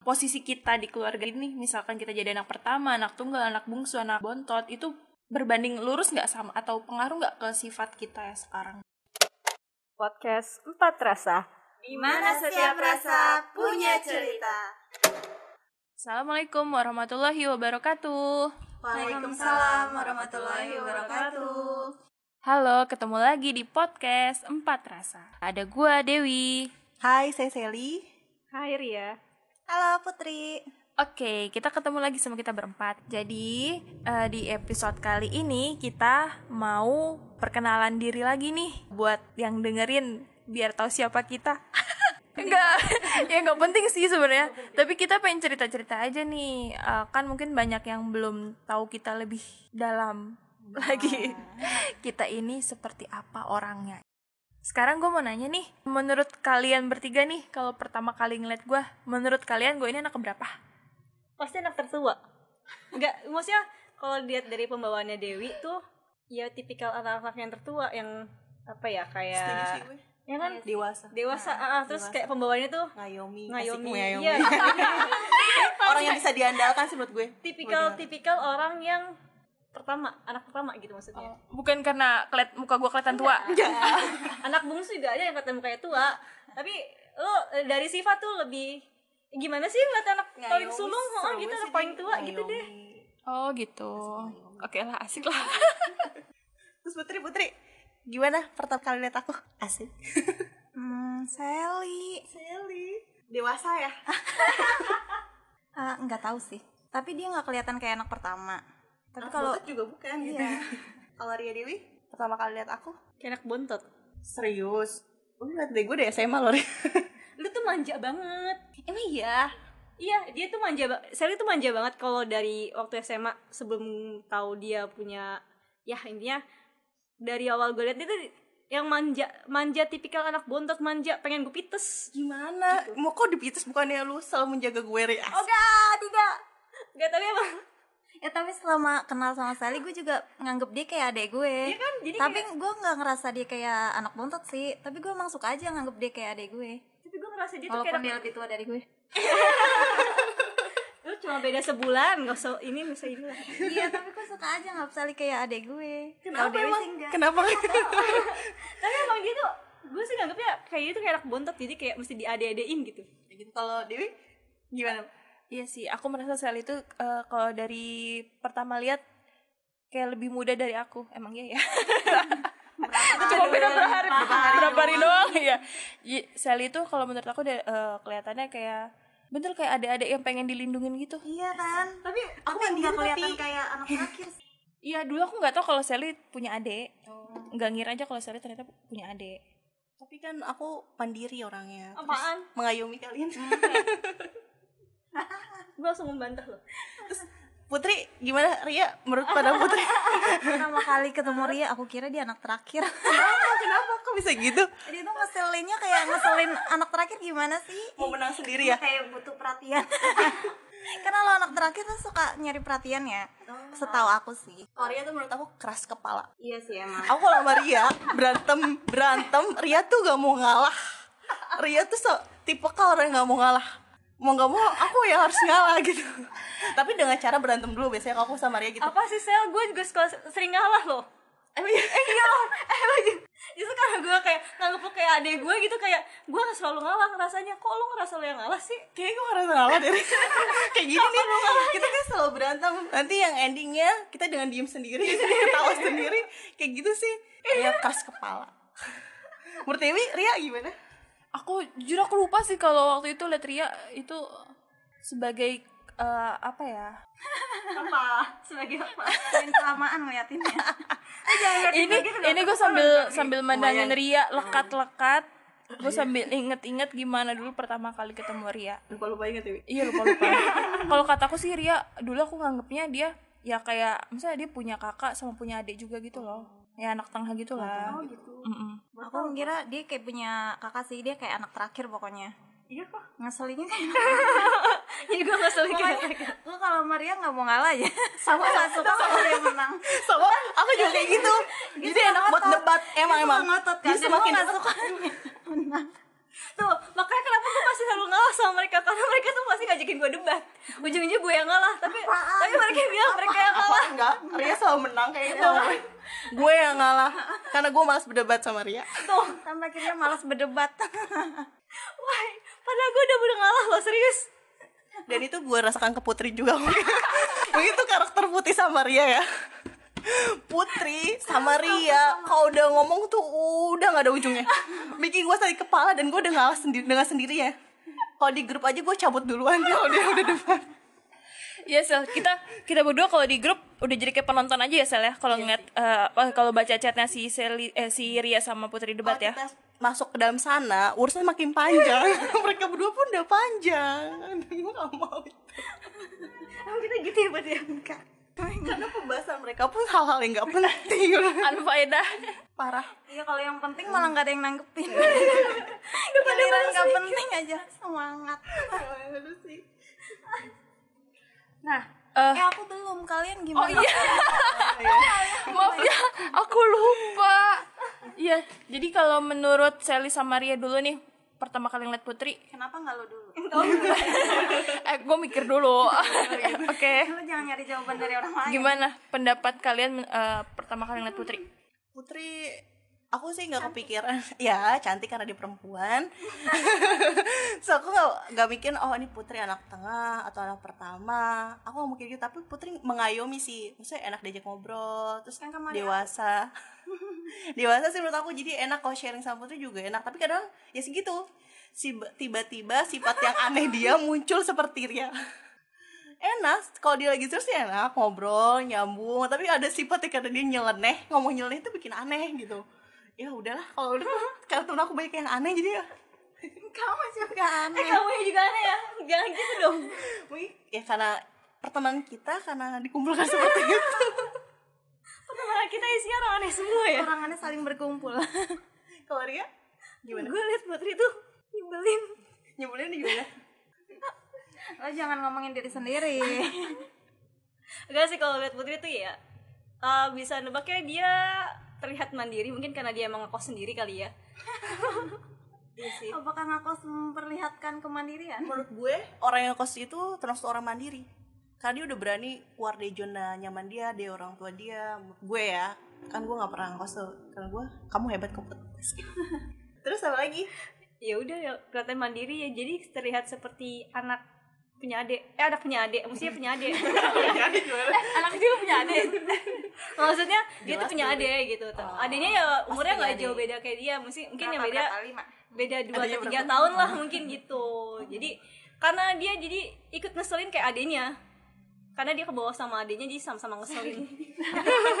posisi kita di keluarga ini misalkan kita jadi anak pertama anak tunggal anak bungsu anak bontot itu berbanding lurus nggak sama atau pengaruh nggak ke sifat kita ya sekarang Podcast Empat Rasa. Di mana setiap rasa punya cerita. Assalamualaikum warahmatullahi wabarakatuh Waalaikumsalam warahmatullahi wabarakatuh. Halo, ketemu lagi di podcast Empat Rasa Ada gua Dewi Hai, saya Sally. Hai Ria. Halo Putri. Oke, kita ketemu lagi sama kita berempat. Jadi eh, di episode kali ini kita mau perkenalan diri lagi nih buat yang dengerin biar tahu siapa kita. Enggak, ya nggak penting sih sebenarnya. Tapi kita pengen cerita-cerita aja nih. Eh, kan mungkin banyak yang belum tahu kita lebih dalam lagi. Kita ini seperti apa orangnya. Sekarang gue mau nanya nih, menurut kalian bertiga nih, kalau pertama kali ngeliat gue, menurut kalian gue ini anak keberapa? Pasti anak tertua. Enggak, maksudnya kalau lihat dari pembawaannya Dewi tuh ya tipikal anak-anak yang tertua yang apa ya kayak Setuju sih gue. ya kan Dewasa. dewasa ah, ah, terus dewasa. kayak pembawaannya tuh Ngayomi. ngayomi Asik, iya Orang yang bisa diandalkan sih menurut gue. tipikal tipikal orang yang pertama anak pertama gitu maksudnya Bukan karena keliat, muka gue kelihatan tua. anak bungsu juga ada yang ketemu kayak tua tapi lo eh, dari sifat tuh lebih gimana sih ngeliat anak paling sulung oh, gitu anak paling tua gitu deh. Oh gitu. Oke lah, asik lah. Terus Putri, Putri, gimana pertama kali lihat aku? Asik. Hmm, Sally. Sally. Dewasa ya? Ah, nggak tahu sih. Tapi dia nggak kelihatan kayak anak pertama. Tapi Anak kalau bontot juga bukan gitu. Iya. Kalau Ria Dewi, pertama kali lihat aku? kayak anak bontot Serius. Lu liat deh gue dari SMA loh lu tuh manja banget emang iya iya dia tuh manja banget Sally tuh manja banget kalau dari waktu SMA sebelum tahu dia punya ya intinya dari awal gue liat dia tuh yang manja manja tipikal anak bontot manja pengen gue pites Gimana? Mau kok dipites bukannya lu selalu menjaga gue Ria? Oh, enggak, tidak. Gak tapi emang Ya tapi selama kenal sama Sally gue juga nganggep dia kayak adek gue. Iya kan, jadi tapi kayak- gue nggak ngerasa dia kayak anak bontot sih. Tapi gue emang suka aja nganggep dia kayak adek gue. tapi gue ngerasa dia tuh Walaupun kayak dia lebih tua dari gue. lu cuma beda sebulan gak usah ini gak usah ini lah iya, tapi gue suka aja nganggep Sally kayak adek gue. Kenapa Dewi emang? Kenapa? tapi emang dia tuh gue sih nganggepnya kayak dia tuh kayak anak bontot jadi kayak mesti diade-adein gitu Ya gitu. Kalau Dewi gimana? Iya sih, aku merasa Sally itu eh, kalau dari pertama lihat kayak lebih muda dari aku. Emang iya ya? Cuma beda berapa hari, berapa hari doang ya. Iya, Sally itu kalau menurut aku eh, kelihatannya kayak bener kayak adik-adik yang pengen dilindungin gitu. Iya kan? tapi Aku nggak kelihatan tapi- kayak anak terakhir. Iya, dulu aku nggak tahu kalau Sally punya adik. Nggak ngira aja kalau Sally ternyata punya adik. Tapi kan aku mandiri orangnya. Terus apaan mengayomi kalian. gue langsung membantah loh Putri, gimana Ria? Menurut pada Putri? Pertama kali ketemu Ria, aku kira dia anak terakhir. kenapa? Kenapa? Kok bisa gitu? dia tuh ngeselinnya kayak ngeselin anak terakhir gimana sih? Mau menang sendiri ya? kayak butuh perhatian karena lo anak terakhir tuh suka nyari perhatian ya setahu aku sih Kalau Ria tuh menurut aku keras kepala. iya sih emang Aku kalau sama Ria berantem berantem, Ria tuh gak mau ngalah. Ria tuh so, tipe orang yang gak mau ngalah. Mau gak mau aku yang harus ngalah gitu. Tapi dengan cara berantem dulu biasanya aku sama Ria gitu. apa sih sel? Gue juga suka sering ngalah loh. Emang iya? eh iya. Loh emang iya. Justru karena gue kayak nganggep lo kayak adek gue gitu kayak gue kan selalu ngalah rasanya. Kok lo ngerasa lo yang ngalah sih? Kayaknya gue ngerasa ngalah dari Kayak gini nih. Kita kan selalu berantem. Nanti yang endingnya Kita dengan diem sendiri. Ketawa sendiri. Kayak gitu sih. Kayak keras kepala. Menurut Dewi, Ria gimana? Aku jujur aku lupa sih kalau waktu itu lihat Ria itu sebagai eh, apa ya? apa? Sebagai apa? Main kelamaan ngeliatinnya? Ini ini gue sambil sambil mandangin Ria. Lekat-lekat. Gue sambil inget-inget gimana dulu pertama kali ketemu Ria. Lupa-lupa inget Dewi iya lupa lupa kalau kataku sih Ria dulu aku nganggepnya dia ya kayak misalnya dia punya kakak sama punya adik juga gitu loh ya anak tengah gitu lah. Mm-mm. aku ngira dia kayak punya kakak sih dia kayak anak terakhir pokoknya. Iya kok. Ngeselinnya kayak jadi gue selalu kayak gue kalau Maria nggak mau ngalah ya. Sama nggak suka kalau dia menang. Sama aku juga kayak gitu. Jadi enak buat debat Emang Dia emang. kan. Dia semakin nggak suka menang tuh makanya kenapa gue pasti selalu ngalah sama mereka? Karena mereka tuh pasti ngajakin gue debat. Ujung-ujungnya gue yang ngalah tapi tapi mereka bilang mereka yang apa ngalah enggak Ria selalu menang kayaknya. Gue yang ngalah karena gue malas berdebat sama Ria. Tuh. Sampai akhirnya malas berdebat. Wah padahal gue udah udah ngalah loh serius. Dan itu gue rasakan ke Putri juga. Begitu karakter Putri sama Ria ya Putri sama Ria kalau udah ngomong tuh udah nggak ada ujungnya. Bikin gue sakit kepala dan gue udah ngalah sendiri dengan sendirinya kalau di grup aja gue cabut duluan. Kalau dia udah depan Iya Sel, kita kita berdua kalau di grup udah jadi kayak penonton aja ya Sel ya? Kalau ngeliat eh, apa, kalau baca chatnya si Seli, eh, si Ria sama Putri debat ya. Kita masuk ke dalam sana urusan makin panjang. Mereka berdua pun udah panjang. Gue gak mau itu. emang kita gitu ya buat ya? Enggak karena pembahasan mereka pun hal-hal yang gak penting. Anfaedah. parah. Iya kalau yang penting malah nggak ada yang nanggepin. Giliran nggak penting aja semangat. Nah, eh, eh. aku belum. Kalian oh gimana iya. Maaf ya, aku lupa. Iya, jadi kalau menurut Sally sama Ria dulu nih pertama kali ngeliat Putri, kenapa nggak lo dulu eh gue mikir dulu. Oke. lo jangan nyari jawaban dari orang lain. Gimana pendapat kalian eh, pertama kali ngeliat Putri? Putri aku sih nggak kepikiran. Ya cantik karena dia perempuan. So aku nggak mikir oh ini Putri anak tengah atau anak pertama. Aku nggak mikir gitu tapi Putri mengayomi sih. Maksudnya enak diajak ngobrol terus Kan kamu dewasa. Dewasa sih menurut aku jadi enak kalau sharing sama Putri juga enak. Tapi kadang ya segitu tiba-tiba sifat yang aneh dia muncul seperti Ria enak kalau dia lagi terus sih enak ngobrol nyambung tapi ada sifatnya karena dia nyeleneh ngomong nyeleneh itu bikin aneh gitu. Ya udahlah kalau udah karena temen aku banyak yang aneh jadi ya. Kamu juga eh aneh. Kamu yang juga aneh ya? Jangan gitu dong. Wih, ya karena pertemanan kita karena dikumpulkan seperti itu. Pertemanan kita isinya orang aneh semua ya? Orang aneh saling berkumpul. Kalau Ria gimana? Gue liat Putri tuh nyebelin. Nyebelin gimana? Lo jangan ngomongin diri sendiri. Enggak sih kalau lihat Putri tuh ya eh, bisa nebaknya dia terlihat mandiri mungkin karena dia emang ngekos sendiri kali ya. Iya sih. Apakah ngakos memperlihatkan kemandirian? Menurut gue orang yang kos itu termasuk orang mandiri. Karena dia udah berani keluar dari zona nyaman dia dia orang tua dia. Menurut gue ya kan gue nggak pernah ngkos tuh. Karena gue kamu hebat kok Put." terus apa lagi ya udah ya kelihatan mandiri ya. Jadi terlihat seperti anak punya adik. Eh anak punya adik. Maksudnya punya adik. Anak juga punya adik. Maksudnya dia tuh punya adik gitu. Tuh adiknya ya umurnya nggak jauh beda kayak dia. Mungkin mungkin yang beda beda dua Adiknya atau tiga tahun lah mungkin gitu. Jadi karena dia jadi ikut ngeselin kayak adiknya. Karena dia ke bawah sama adiknya jadi sama-sama ngeselin.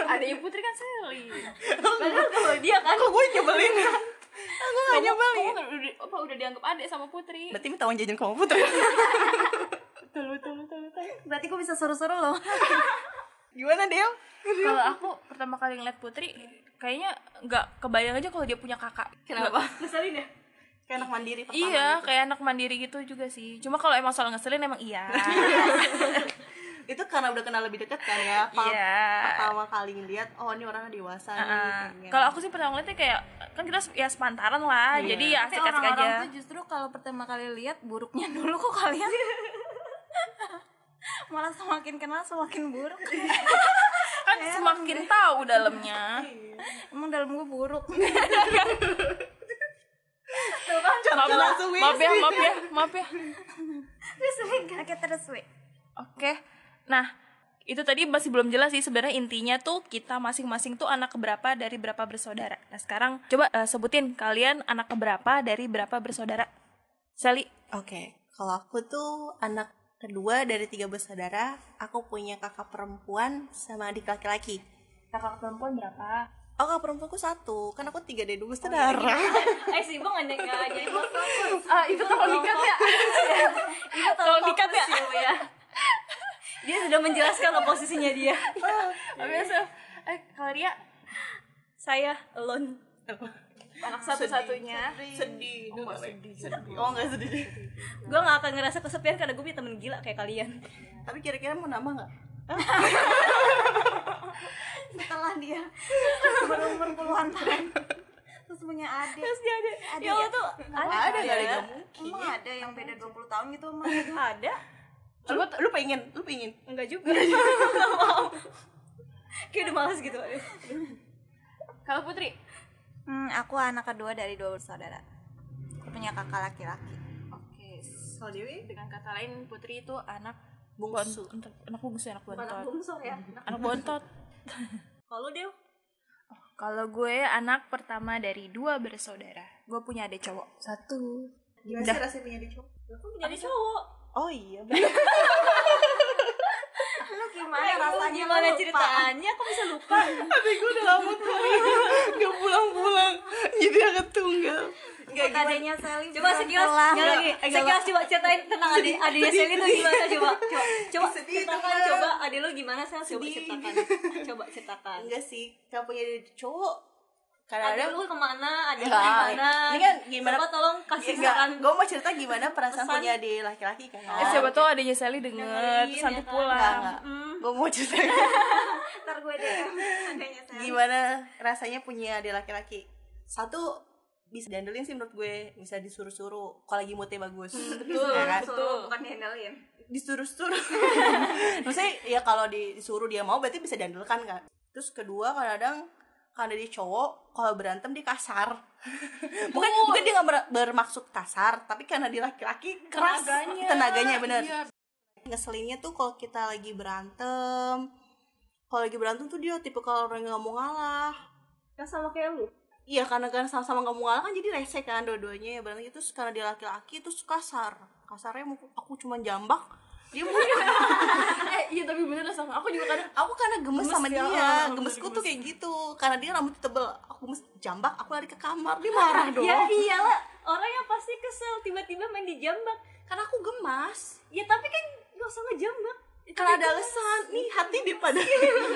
Adanya Putri kan Sally. padahal kalau dia kan kok gue nyebelin aku gak kamu kan udah, apa, udah dianggap adik sama Putri. berarti minta uang jajan kamu putri Betul, betul, betul, betul. berarti gue bisa suruh-suruh lo gimana Del Kalau aku pertama kali ngeliat Putri, kayaknya nggak kebayang aja kalau dia punya kakak. kenapa ngeselin ya kayak anak mandiri pertama Iya, gitu. kayak anak mandiri gitu juga sih. Cuma kalau emang soal ngeselin emang iya. itu karena udah kenal lebih dekat kan ya Iya. pertama kali ngeliat oh ini orangnya dewasa nih Uh, kayaknya. kalau aku sih pertama ngeliatnya kayak kan kita ya sepantaran lah, Iya. jadi ya asik-asik orang-orang aja. tuh justru kalau pertama kali lihat buruknya dulu kok kalian malah semakin kenal semakin buruk Kan semakin tahu dalamnya. emang dalam gue buruk maaf, langsung maaf ya, maaf ya, maaf ya. oke terus we Oke. Nah, itu tadi masih belum jelas sih sebenarnya intinya tuh kita masing-masing tuh anak keberapa dari berapa bersaudara. Nah, sekarang coba eh, sebutin kalian anak keberapa dari berapa bersaudara. Sally, Oke, kalau aku tuh anak kedua dari tiga bersaudara. Aku punya kakak perempuan sama adik laki-laki. kakak perempuan berapa? Oh, kakak perempuanku satu, kan aku tiga dari dua bersaudara. eh sih bang nggak jadi fokus Ah, itu tolong dikat ya. itu tolong dikat ya ya dia sudah menjelaskan loh posisinya dia. Biasa. Eh, kalau saya alone. Anak satu-satunya. sedih, oh, sedih, sedih. Oh, enggak sedih. gue nggak akan ngerasa kesepian karena gue punya temen gila kayak kalian. Tapi kira-kira mau nambah nggak? setelah dia berumur puluhan tahun terus punya adik. Terus dia ada. Ada ya Allah ya? tuh ada ada ya? emang ada yang beda 20 tahun gitu sama itu ada lu, lu pengen lu pengen enggak juga Nggak mau kayak udah males gitu Kalau Putri? hmm, aku anak kedua dari dua bersaudara aku punya kakak laki-laki Oke. kalau Dewi Dengan kata lain Putri itu anak Bungsu. bont- anak bungsu, anak bontot. anak bungsu ya Anak bontot. kalau dia Kalau gue anak pertama dari dua bersaudara. Gue punya adik cowok satu. gimana sih rasanya punya adik cowok aku jadi cowok oh iya bener. lu gimana Aduh, rasanya? Gimana lu lupa? ceritanya? Aku bisa lupa? Adik gue udah lama tuh. Nggak pulang-pulang. Jadi anak tunggal. Ikut adanya Sally coba sekilas ya lagi. Sekilas coba ceritain. Tentang adik adiknya Sally itu gimana? Coba coba coba ceritakan coba adik lu gimana Sel? Coba ceritakan. Coba ceritakan. Enggak sih kalau punya cowok kadang-kadang lu ke mana? Adik lu Enggak, gimana ini kan gimana- coba tolong kasih saran? gue mau cerita gimana perasaan Pesan. punya adik laki-laki kan. Eh, siapa tahu adiknya Sally denger, terus ya nanti kan? pulang. Hmm. gue mau cerita. Ntar gue deh. Adanya gimana rasanya punya adik laki-laki? Satu bisa diandelin sih menurut gue. Bisa disuruh-suruh kalau lagi moodnya bagus. Betul, ya kan? betul. bukan dihandalin disuruh-suruh. Maksudnya ya kalau di- disuruh dia mau berarti bisa diandelkan kan? Terus kedua kadang-kadang karena dia cowok kalau berantem dia kasar. Bukan bukan dia nggak ber- bermaksud kasar tapi karena dia laki-laki keras. Tenaganya. tenaganya bener. Iya. ngeselinnya tuh kalau kita lagi berantem kalau lagi berantem tuh dia tipe kalau orang nggak mau ngalah. Kan sama kayak lu? Iya karena kan sama-sama gak mau ngalah kan jadi rese kan dua-duanya ya. Berantem itu karena dia laki-laki terus kasar. Kasarnya aku cuma jambak dia mau Eh, iya tapi bener sama. Aku juga kadang aku karena gemes, Gemes sama dia, dia. ah, gemesku gemes. tuh kayak gitu. Karena dia rambut tebel. Aku gemes jambak aku lari ke kamar. Dia marah dong. ya iyalah orang yang pasti kesel tiba-tiba main di jambak. Karena aku gemas. Ya tapi kan gak usah ngejambak. Karena ada alasan nih hati daripada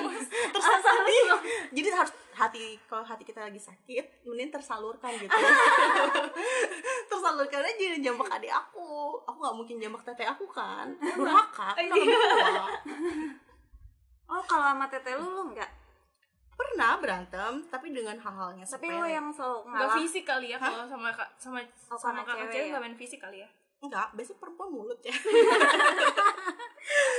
tersalurkan jadi harus hati kalau hati kita lagi sakit mending tersalurkan gitu. Tersalurkan aja jambak adik aku. Aku nggak mungkin jambak tete aku kan. Durhaka kan aku tua. oh kalau sama tete lu lu enggak pernah berantem tapi dengan hal-halnya tapi lu yang selalu nggak ngalah. fisik kali ya kalau sama kak sama Oh, sama kakak cewek cewek ya? nggak main fisik kali ya. enggak biasanya perempuan mulut ya.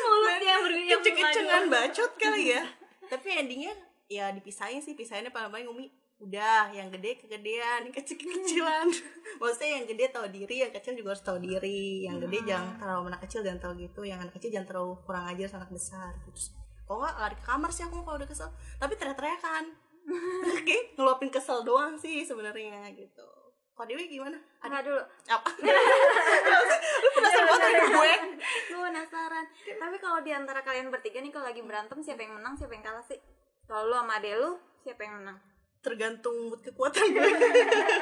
Mulut yang ber yang keceng-kecengan bacot kali ya. Tapi endingnya ya dipisahin sih pisahinnya paling-paling umi udah yang gede kegedean yang kecil kecilan maksudnya yang gede tahu diri yang kecil juga harus tahu diri. Yang gede jangan terlalu anak kecil jangan terlalu gitu. Yang anak kecil jangan terlalu kurang ajar anak besar gitu. Kok nggak lari ke kamar sih aku kalau udah kesel. Tapi teriak-teriakan oke ngeluapin kesel doang sih sebenarnya gitu. Kok Dewi gimana? Enggak dulu. Apa lu penasaran banget sama gue? Gue penasaran. Tapi kalau di antara kalian bertiga nih kalau lagi berantem siapa yang menang siapa yang kalah sih kalau lu sama ade lu siapa yang menang? Tergantung mood kekuatan gue.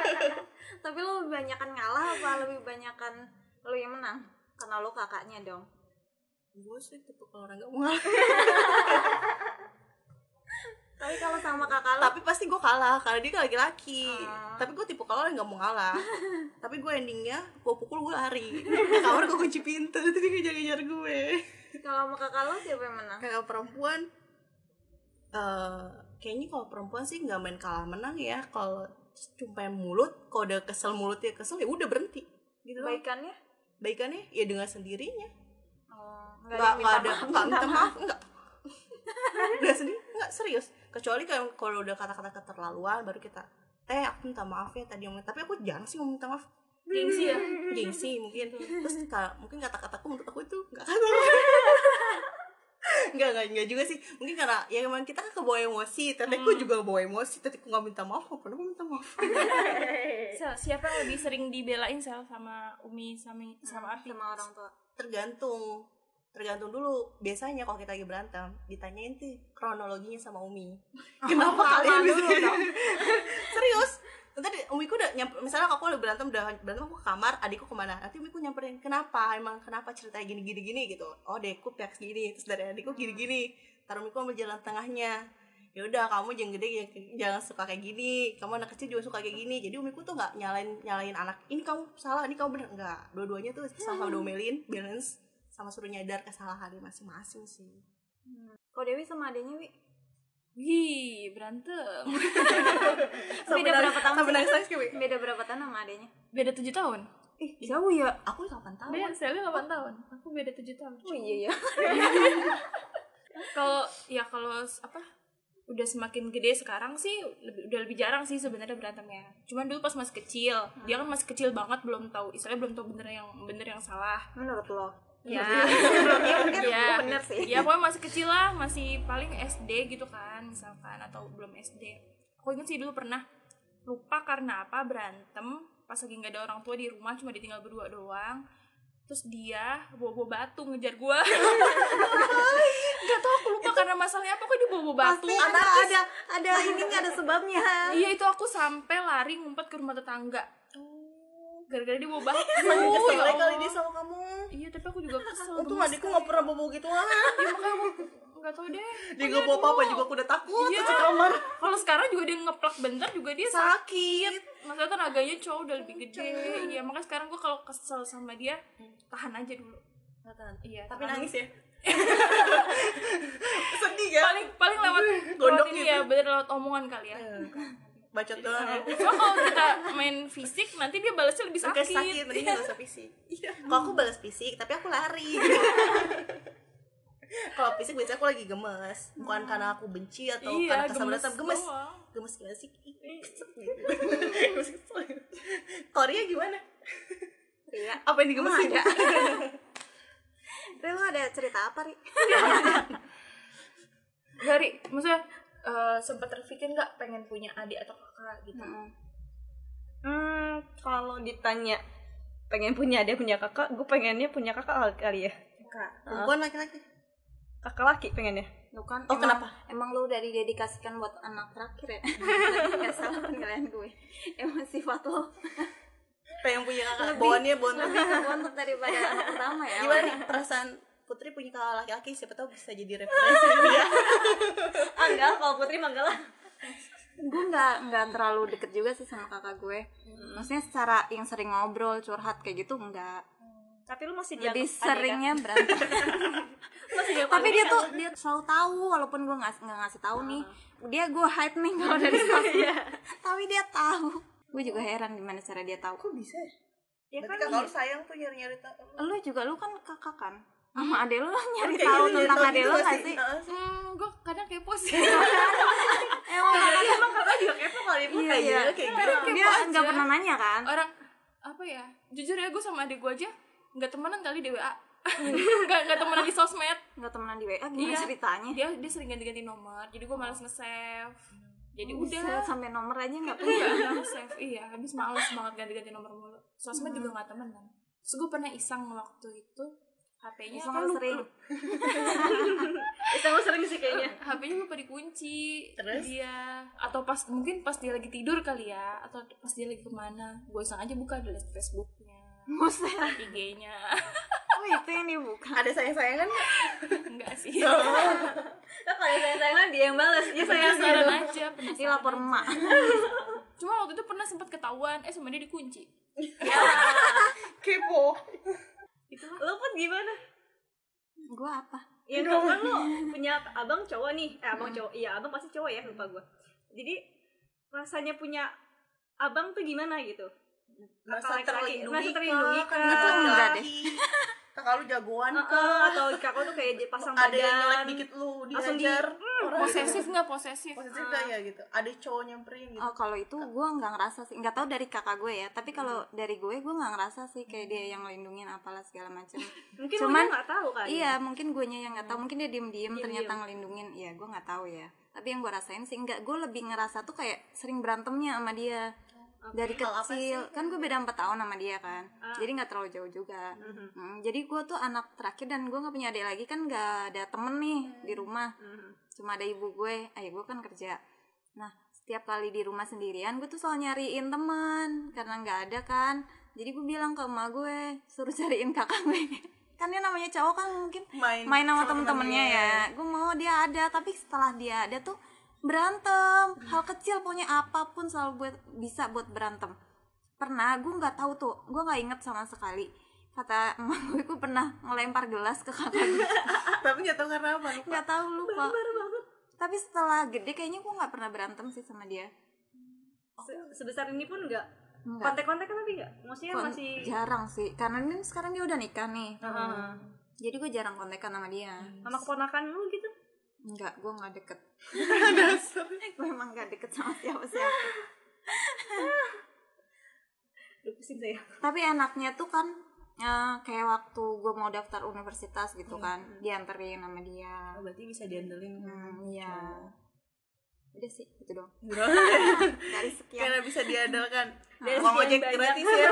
Tapi lu lebih banyakan ngalah apa lebih banyakan lu yang menang? Karena lu kakaknya dong. Gue sih tipe kalau orang gak mau ngalah. Tapi kalau sama kakak lu? Tapi pasti gue kalah karena dia kan laki-laki. Ah. tapi gue tipe kalau orang gak mau ngalah. Tapi gue endingnya gue pukul gue lari. Kamar gue kunci pintu tapi dia ngejar-ngejar gue. Kalau sama kakak lu siapa yang menang? Kakak perempuan eh kayaknya kalau perempuan sih nggak main kalah menang ya. Kalau cuma mulut kalau udah kesel mulutnya kesel ya udah berhenti. Gitu baikannya? Baikannya ya dengan sendirinya. Oh, nggak yang ada nggak minta maaf nggak. Udah sendiri nggak serius. Kecuali kalau kalau udah kata-kata keterlaluan baru kita teh aku minta maaf ya tadi ngomong tapi aku jarang sih minta maaf. Gengsi ya. gengsi mungkin. Terus ka- mungkin kata-kataku menurut aku itu nggak kasar Enggak, enggak, enggak juga sih. Mungkin karena ya emang kita kan kebawa emosi Teteku juga bawa emosi Teteku gak minta maaf Apa aku minta maaf. Sel, siapa yang lebih sering dibelain Sel sama Umi sama sama Api? sama orang tua. Tergantung. Tergantung dulu. Biasanya kalau kita lagi berantem Ditanyain tuh kronologinya sama Umi. Kenapa kalian bisa Serius Tadi umiku udah nyamper, misalnya aku udah berantem udah berantem aku ke kamar, adikku ke mana? Nanti umiku nyamperin, kenapa? Emang kenapa ceritanya gini gini gini gitu? Oh, adikku pihak gini, terus dari adikku gini gini. Taruh umiku sama jalan tengahnya. Ya udah, kamu jangan gede, jangan suka kayak gini. Kamu anak kecil juga suka kayak gini. Jadi umiku tuh nggak nyalain nyalain anak. Ini kamu salah, ini kamu bener nggak? Dua-duanya tuh sama-sama domelin, balance, sama suruh nyadar kesalahannya masing-masing sih. kalau Dewi sama adenya wi Wih, berantem. beda berapa tahun sampai sih? nangis nangis kayak beda berapa tahun sama adanya Beda 7 tahun. ih jauh ya aku 8 tahun Beda, Selly 8 tahun. Aku beda 7 tahun. oh iya ya Kalau ya kalau apa? Udah semakin gede sekarang sih lebih, udah lebih jarang sih sebenarnya berantemnya. Cuman dulu pas masih kecil, dia kan masih kecil banget belum tahu, istilahnya belum tahu bener yang bener yang salah. menurut lo Ya, ya mungkin ya, bener sih. Ya pokoknya masih kecil lah, masih paling SD gitu kan, misalkan atau belum SD. Aku inget sih dulu pernah lupa karena apa berantem pas lagi nggak ada orang tua di rumah cuma ditinggal berdua doang. Terus dia bawa bawa batu ngejar gua. Nggak tahu aku lupa karena masalahnya apa kok dia bawa bawa batu. pasti ada ada ada ininya ada sebabnya. Iya itu aku sampai lari ngumpet ke rumah tetangga gara-gara dia bawa batu kesel. ya kali dia sama kamu. Iya tapi aku juga kesel. Untung adikku gak pernah bobo gituan ya makanya aku nggak tahu deh. Dia gak bawa apa-apa juga aku udah takut. Iya. ke kamar. Kalau sekarang juga dia ngeplak bentar juga dia sakit. maksudnya tenaganya cowok udah lebih gede. Iya makanya sekarang gue kalau kesel sama dia tahan aja dulu. Iya tapi tahan. nangis ya? Sedih ya? Paling paling lewat Gondok ini gitu. ya bener lewat omongan kali ya bacot doang ya Cuma kalau kita main fisik nanti dia balasnya lebih sakit. sakit, mending gak usah fisik Kalau aku balas fisik, tapi aku lari Kalau fisik biasanya aku lagi gemes Bukan karena aku benci atau Iya, karena kesal gemes Gemes doang. Gemes gimana sih? Gitu. Ria gimana? iya Apa yang digemesin? ada Ri, lo ada cerita apa, Ri? Dari maksudnya eh, sempat terpikir nggak pengen punya adik atau kakak gitu. Hmm, kalau ditanya pengen punya dia punya kakak, gue pengennya punya kakak kali ya. Perempuan laki-laki Kakak laki pengennya. Lu kan Oh, emang, kenapa? Emang lu udah didedikasikan buat anak terakhir ya? Gak salah penilaian gue Emang sifat lo Pengen punya kakak Bawaannya bontot lebih ke bontot daripada anak pertama ya Gimana nih perasaan Putri punya kakak laki-laki Siapa tahu bisa jadi referensi dia. Ah, enggak, kalau Putri lah. gue nggak nggak terlalu deket juga sih sama kakak gue. Maksudnya secara yang sering ngobrol curhat kayak gitu enggak. Tapi lu masih dianggap lebih adik, kan? seringnya berantem Masih tapi dia kan? tuh dia selalu tahu walaupun gue nggak nggak ngasih tahu nih. Dia gue hide nih kalau dari sosmed. Tapi dia tahu. Gue juga heran gimana cara dia tahu. Kok bisa ya? Ya Berarti kan? kakak lu sayang tuh nyari-nyari tahu. Lu juga lu kan kakak kan sama adek lu nyari Kayak tahu gitu, nyari tentang adek gitu gak nggak sih. Hmm, gue kadang kepo sih. emang Emang kakak juga kepo kali Iya, kayak iya. gitu kayak gitu dia nggak pernah nanya kan Orang apa ya? Jujur ya gue sama adik gue aja nggak temenan kali di WA. Nggak nggak temenan di sosmed. nggak temenan di WA gimana Iya. ceritanya Dia dia sering ganti-ganti nomor. Jadi gue malas nge-save. Jadi Buset, udah sampai nomor aja nggak Iya, punya save. Iya, habis males banget ganti-ganti nomor mulu. Sosmed juga nggak temenan. Terus gue pernah iseng waktu itu HP-nya Iseng kan lu sering. Iseng sering sih kayaknya. HP-nya lupa dikunci Terus? dia atau pas mungkin pas dia lagi tidur kali ya atau pas dia lagi ke mana gue iseng aja buka ada Facebooknya Buset. IG-nya oh itu yang dibuka Ada sayang-sayangan nggak? enggak sih Nah, kalau sayang sayangan dia yang balas. Ya sayang penasaran aja ini lapor emak cuma waktu itu pernah sempat ketahuan eh dia dikunci gimana? gue apa Ya dong kan lu punya abang cowok nih. Eh abang cowok. Iya, abang pasti cowok ya, lupa gua. Jadi rasanya punya abang tuh gimana gitu? Merasa terlindungi merasa terlindungi Itu enggak laki-laki. Kakak lu jagoan Heeh, kah? atau kakak tuh kayak dipasang Ada yang nyelek badan. dikit lu Langsung di- diajar posesif nggak posesif? Posesif gak ya gitu? Ada cowok nyamperin gitu. Oh kalau itu gue nggak ngerasa sih. Nggak tahu dari kakak gue ya. Tapi kalau dari gue gue nggak ngerasa sih kayak dia yang ngelindungin apalah segala macam Mungkin Cuman- lu nggak tahu kan? iya mungkin gue yang nggak tahu. Mungkin dia diem diem ternyata ngelindungin. Ya gue nggak tahu ya. Tapi yang gue rasain sih nggak. Gue lebih ngerasa tuh kayak sering berantemnya sama dia dari kecil. kan gue beda empat tahun sama dia kan. Ah. jadi nggak terlalu jauh juga. Mhm. Hmm, jadi gue tuh anak terakhir dan gue nggak punya adik lagi kan nggak ada temen nih di rumah. Mhm. cuma ada ibu gue. Ayah gue kan kerja. Nah setiap kali di rumah sendirian gue tuh selalu nyariin teman karena nggak ada kan. Jadi gue bilang ke emak gue suruh cariin kakak gue. Kan dia namanya cowok kan mungkin. Main main sama temen-temennya temennya. ya. Gue mau dia ada. Tapi setelah dia ada tuh berantem. Hal kecil pokoknya apa pun selalu buat bisa buat berantem. Pernah gue nggak tahu tuh. Gue nggak inget sama sekali. Kata emak gue gue pernah ngelempar gelas ke kakak gue Tapi gak tau karena apa lupa. Nggak tahu lupa. Tapi setelah gede kayaknya gue nggak pernah berantem sih sama dia. Se- sebesar ini pun enggak Enggak. kontak-kontak tapi enggak maksudnya Kon- masih jarang sih. Karena ini sekarang dia udah nikah nih. Heeh. jadi gue jarang kontekan sama dia. Sama keponakan lu gitu Enggak, gue nggak deket. Gue emang nggak deket sama siapa siapa Lu pusing saya tapi enaknya tuh kan ya, kayak waktu gue mau daftar universitas gitu kan dianterin sama dia. Oh, berarti bisa diandelin hmm, iya. Udah sih itu dong Bro. dari sekian. Karena bisa diandalkan Dari mau sekian ojek gratis ya.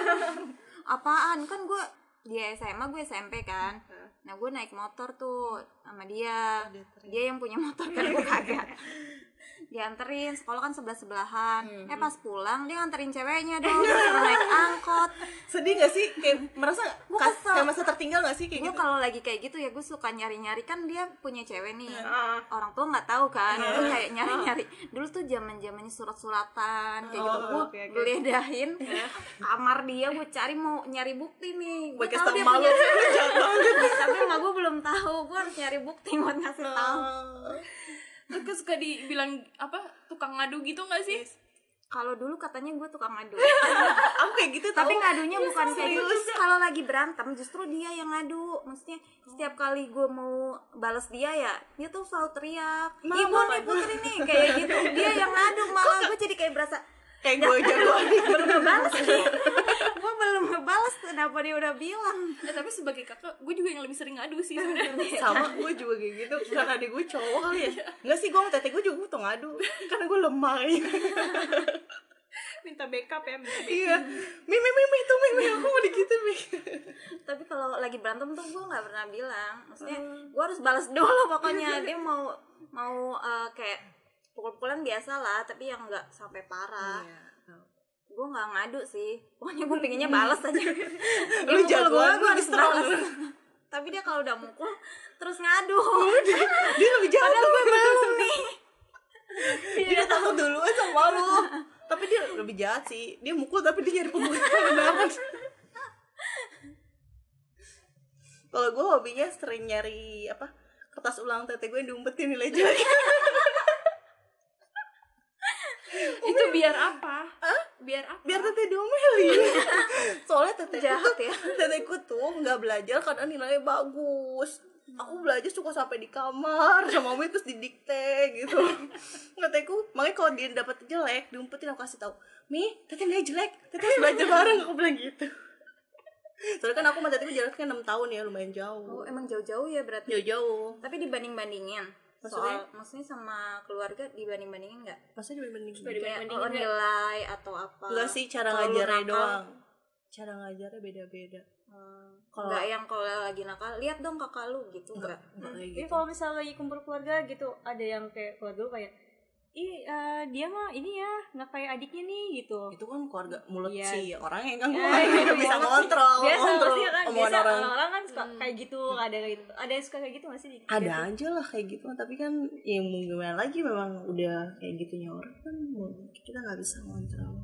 Apaan? Kan gue di SMA gue SMP kan nah gue naik motor tuh sama dia. Dia yang punya motor kan gue kagak dianterin sekolah kan sebelah sebelahan eh pas pulang dia nganterin ceweknya dong suruh naik angkot. Sedih gak sih? Kayak merasa Gua kas- kayak masa tertinggal gak sih kayak gue gitu? kalau lagi kayak gitu ya gue suka nyari nyari kan dia punya cewek nih. Heeh. orang tua nggak tahu kan. Gue kayak nyari nyari dulu tuh zaman zamannya surat suratan kayak gitu Oh, gue oke, oke. geledahin kamar dia gue cari mau nyari bukti nih. Gue tahu dia punya banget tapi emak gue belum tahu. Gue harus nyari bukti buat ngasih tahu. Terus kan suka dibilang apa tukang ngadu gitu nggak sih? kalau dulu katanya gue tukang ngadu. Aku kayak gitu tapi ngadunya bukan kayak gitu. kalau lagi berantem justru dia yang ngadu. Maksudnya setiap kali gue mau balas dia ya dia tuh selalu teriak. Ibu nih putri nih kayak gitu. Dia yang ngadu malah gue jadi kayak berasa kayak gue jago belum ngebalas nih gue belum ngebalas kenapa dia udah bilang. Eh, tapi sebagai kakak, gue juga yang lebih sering ngadu sih sebenarnya. sama gue juga kayak gitu. Karena adik gue cowok kali ya. Nggak sih gue sama tete gue juga butuh ngadu. Karena gue lemah. Ya. minta backup ya, minta backup. iya. Mimi mimi itu mimi aku mau digitu mi. Tapi kalau lagi berantem tuh gue nggak pernah bilang. Maksudnya gue harus balas dulu pokoknya. Dia mau mau eh, kayak pukul-pukulan biasa lah tapi yang nggak sampai parah. Gue nggak ngadu sih. Pokoknya gue pengennya balas aja. Dia Lu gua, lu gua harus balas tapi dia kalau udah mukul terus ngadu. Dia lebih jahat padahal gue belum nih. Dia takut duluan sama lu. Tapi dia lebih jahat sih. Dia mukul tapi dia nyari pembunuhan. Kalau gue hobinya sering nyari apa kertas ulang tete gue diumpetin nilai jelek Itu biar apa? Biar apa? biar tete diomelin. Soalnya tete Jahat ya. teteku tuh nggak belajar karena nilainya bagus. Aku belajar suka sampai di kamar sama mami terus didikte gitu. Teteku makanya kalau dia dapat jelek diumpetin aku kasih tahu mi tete nilai jelek tete harus belajar bareng. Aku bilang gitu. Soalnya kan aku sama teteku jaraknya enam tahun ya lumayan oh jauh emang jauh-jauh ya berarti? Jauh-jauh. Tapi dibanding bandingin Maksudnya? soal maksudnya sama keluarga dibanding bandingin nggak? Maksudnya dibanding kayak Dibanding-bandingin oh, nilai atau apa? Enggak sih cara lu ngajarnya nakal, doang. Cara ngajarnya beda-beda. Hmm, Kalau- nggak yang kalau lagi nakal lihat dong kakak lu gitu enggak Nggak? kayak Jadi gitu. kalau misalnya lagi kumpul keluarga gitu, ada yang kayak keluarga lu kayak, ih eh, dia mah ini ya nggak kayak adiknya nih gitu. itu kan keluarga mulut Iya. sih orang yang kan gue Eh, nggak bisa ngontrol Biasa ngontrol kan, biasa orang orang-orang kan suka kayak gitu, ada kayak gitu. Ada yang suka kayak gitu masih ada aja lah kayak gitu tapi kan ya mau gimana lagi memang udah kayak gitunya orang kan kita nggak bisa ngontrol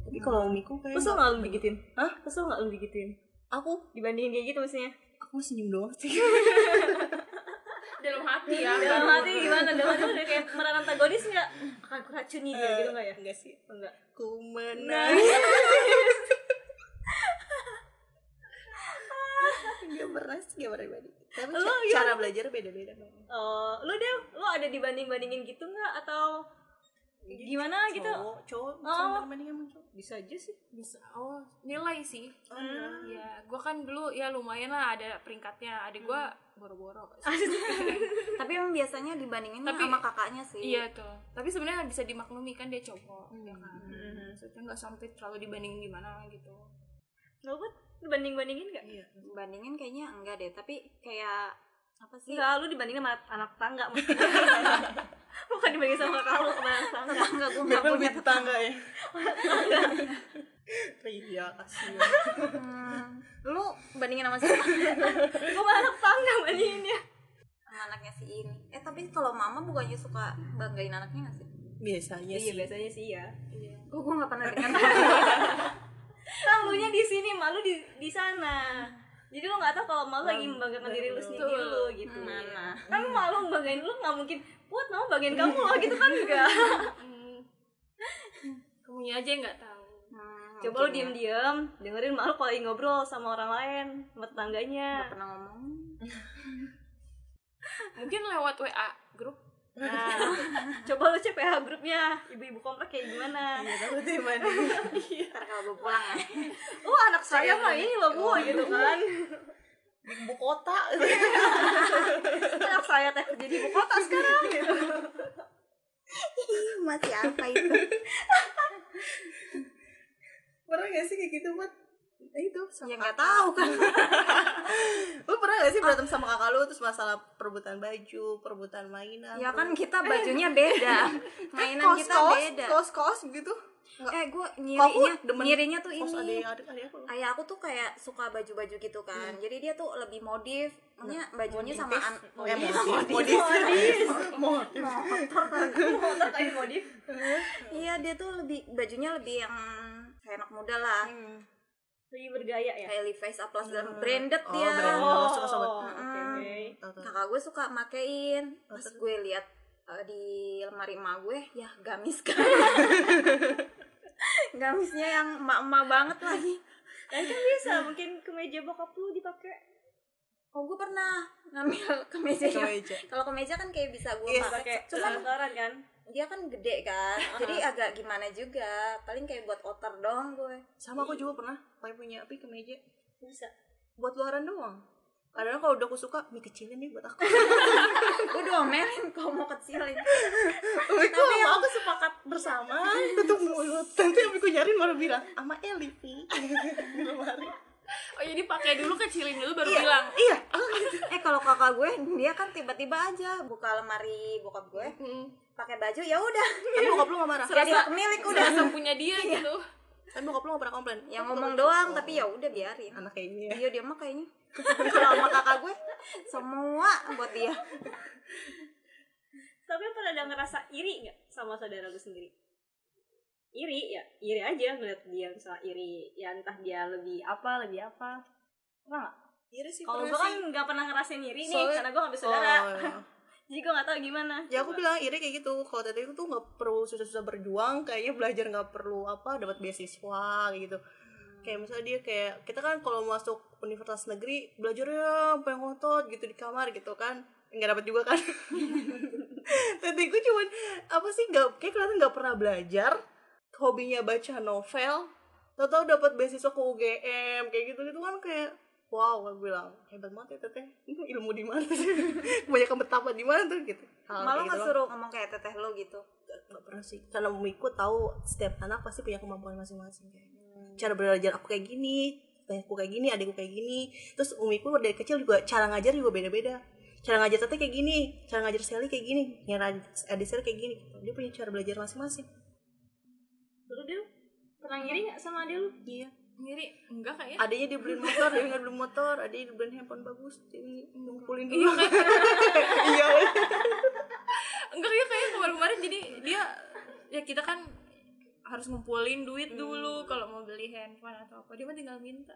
tapi kalau umiku kayak Kesel nggak- nggak lu digituin? Hah? Kesel nggak lu digituin? aku Dibandingin kayak gitu maksudnya? aku senyum doang sih Hati ya. Dalam hati gimana? Dalam hati udah kayak meran antagonis nggak? Akan kuracuni dia gitu nggak ya? enggak sih Enggak. ku Nah, menangis nggak pernah sih nggak pernah balik tapi Lu ca- cara belajar beda-beda dong Oh, lu deh, lu ada dibanding-bandingin gitu nggak atau gimana gitu? cowok cowok bisa Oh. banding sama cowok Bisa aja sih. Bisa. Oh, nilai sih. Hmm. Ya, gue kan dulu ya lumayan lah ada peringkatnya. Adik gue boro-boro. tapi emang biasanya dibandingin Tapi- sama kakaknya sih Iya tuh. Tapi sebenarnya bisa dimaklumi kan dia cowok. Ya kan? Maksudnya nggak sampai terlalu dibanding gimana gitu. Lu buat dibanding-bandingin nggak? iya bandingin kayaknya enggak deh tapi kayak apa sih? Enggak, lu dibandingin sama anak tangga maksudnya. Bukan dibandingin sama kakak lu sama anak tangga. enggak gue nggak Biar punya. lebih tetangga ya. Iya kasihan. Hmm, lu bandingin sama siapa? Gue sama anak tangga bandinginnya. sama anaknya si ini. Eh tapi kalau mama bukannya suka banggain anaknya gak sih? Biasanya Iya, sih. biasanya sih ya. gue gue nggak pernah dengar. Kan lu nya di sini, malu di di sana. Jadi lu nggak tahu kalau malu lagi membanggakan diri lu sendiri lu gitu. Mana? kan lu malu membanggain lu nggak mungkin. Buat mau bagain kamu loh gitu kan? Enggak kamunya aja yang nggak tahu. Hmm, coba lu mungkin ya. diem-diem dengerin malu kalau lagi ngobrol sama orang lain sama tetangganya. Nggak pernah ngomong. Mungkin lewat WA grup nah coba lu cek PH grupnya ibu-ibu komplek kayak gimana? Iya tahu tuh mana. ntar kalau gue pulang ya. Oh anak saya mah ini loh bu gitu kan. Di ibu kota. anak saya teh kerja di ibu kota sekarang. Gitu Ih, masih apa itu? Pernah gak sih kayak gitu buat Eh, itu sama ya nggak tahu kan. Lu pernah gak sih berantem sama kakak lu terus masalah perebutan baju perebutan mainan ya kan kita bajunya beda. Mainan kos kita kos beda. kos kos gitu? Nggak. eh gue nyirinya demen nyirinya tuh ini. adik adik adik aku ayah aku tuh kayak suka baju-baju gitu kan. Jadi dia tuh lebih modif. Maksudnya bajunya sama an eh modif. modif. Modif. motor kayak modif. Iya dia tuh lebih bajunya lebih yang kayak anak muda lah lebih bergaya ya kayak Levi's apa segala branded Oh, dia branded. oh suka sobat. oke oke Tahu, tahu. kakak gue suka makein pas terus? gue lihat eh, di lemari emak gue ya gamis kan gamisnya yang emak-emak banget lagi dan kan bisa mungkin kemeja bokap lu dipakai oh gue pernah ngambil kemeja Kemeja. kalau kemeja kan kayak bisa gue Yes. pakai pakai cuman kantoran kan dia kan gede kan jadi agak gimana juga. Paling kayak buat outer doang gue. Sama aku juga pernah pakai punya api kemeja. Bisa. Buat luaran doang. Kadang kalau udah aku suka mie kecilin nih buat aku. Gue domelin kalau mau kecilin. Tapi sama aku sepakat bersama. Tutup mulut. Nanti abiku nyariin baru bilang sama Eli Pi." di lemari oh jadi pakai dulu kecilin dulu baru bilang. iya. Eh kalau kakak gue dia kan tiba-tiba aja buka lemari bokap gue pakai baju ya udah. Tapi bokap lu gak marah? Jadi pemilik udah. punya dia gitu. Tapi bokap lu gak pernah komplain? Yang ngomong doang tapi ya udah biarin. Anak kayak gini ya. Iya dia mah kayaknya. Kalau sama kakak gue semua buat dia. Tapi pernah ada ngerasa iri nggak sama saudara lu sendiri iri ya iri aja ngeliat dia misalnya iri ya entah dia lebih apa lebih apa. Nggak? Iya sih kalau gue kan nggak pernah ngerasain iri nih Soalnya- karena gue nggak bersaudara Oh, iya. jadi gue nggak tahu gimana. Ya aku bilang iri kayak gitu. Kalau tadi itu tuh nggak perlu susah-susah berjuang kayaknya belajar nggak perlu apa dapat beasiswa kayak gitu. Kayak misalnya dia kayak kita kan kalau masuk universitas negeri belajarnya sampai ngotot gitu di kamar gitu kan. Nggak dapat juga kan. Tadi gue cuman apa sih nggak kayak kelihatan nggak pernah belajar hobinya baca novel tau-tau dapat beasiswa ke UGM kayak gitu gitu kan kayak wow gue bilang hebat banget ya teteh. Ini ilmu di mana sih? Kebanyakan betapa di mana tuh? Gitu. Hal malah kayak nggak gitu suruh ngomong kayak teteh lo gitu. Nggak pernah sih. Karena Miku tahu setiap anak pasti punya kemampuan masing-masing kayaknya cara belajar aku kayak gini aku kayak gini adikku kayak gini. Terus umiku dari kecil juga cara ngajar juga beda-beda. Cara ngajar teteh kayak gini cara ngajar Sally kayak gini cara adik Sally kayak gini. Dia punya cara belajar masing-masing Lu dia pernah ngiri nggak sama dia lu? iya ngiri. Enggak kayaknya adanya dibeliin motor dia nggak beli motor adanya dibeliin handphone bagus dia ngumpulin iya dulu kayak iya. Enggak ya kayak kemarin-kemarin jadi dia ya kita kan harus ngumpulin duit dulu kalau mau beli handphone atau apa. Dia mah tinggal minta.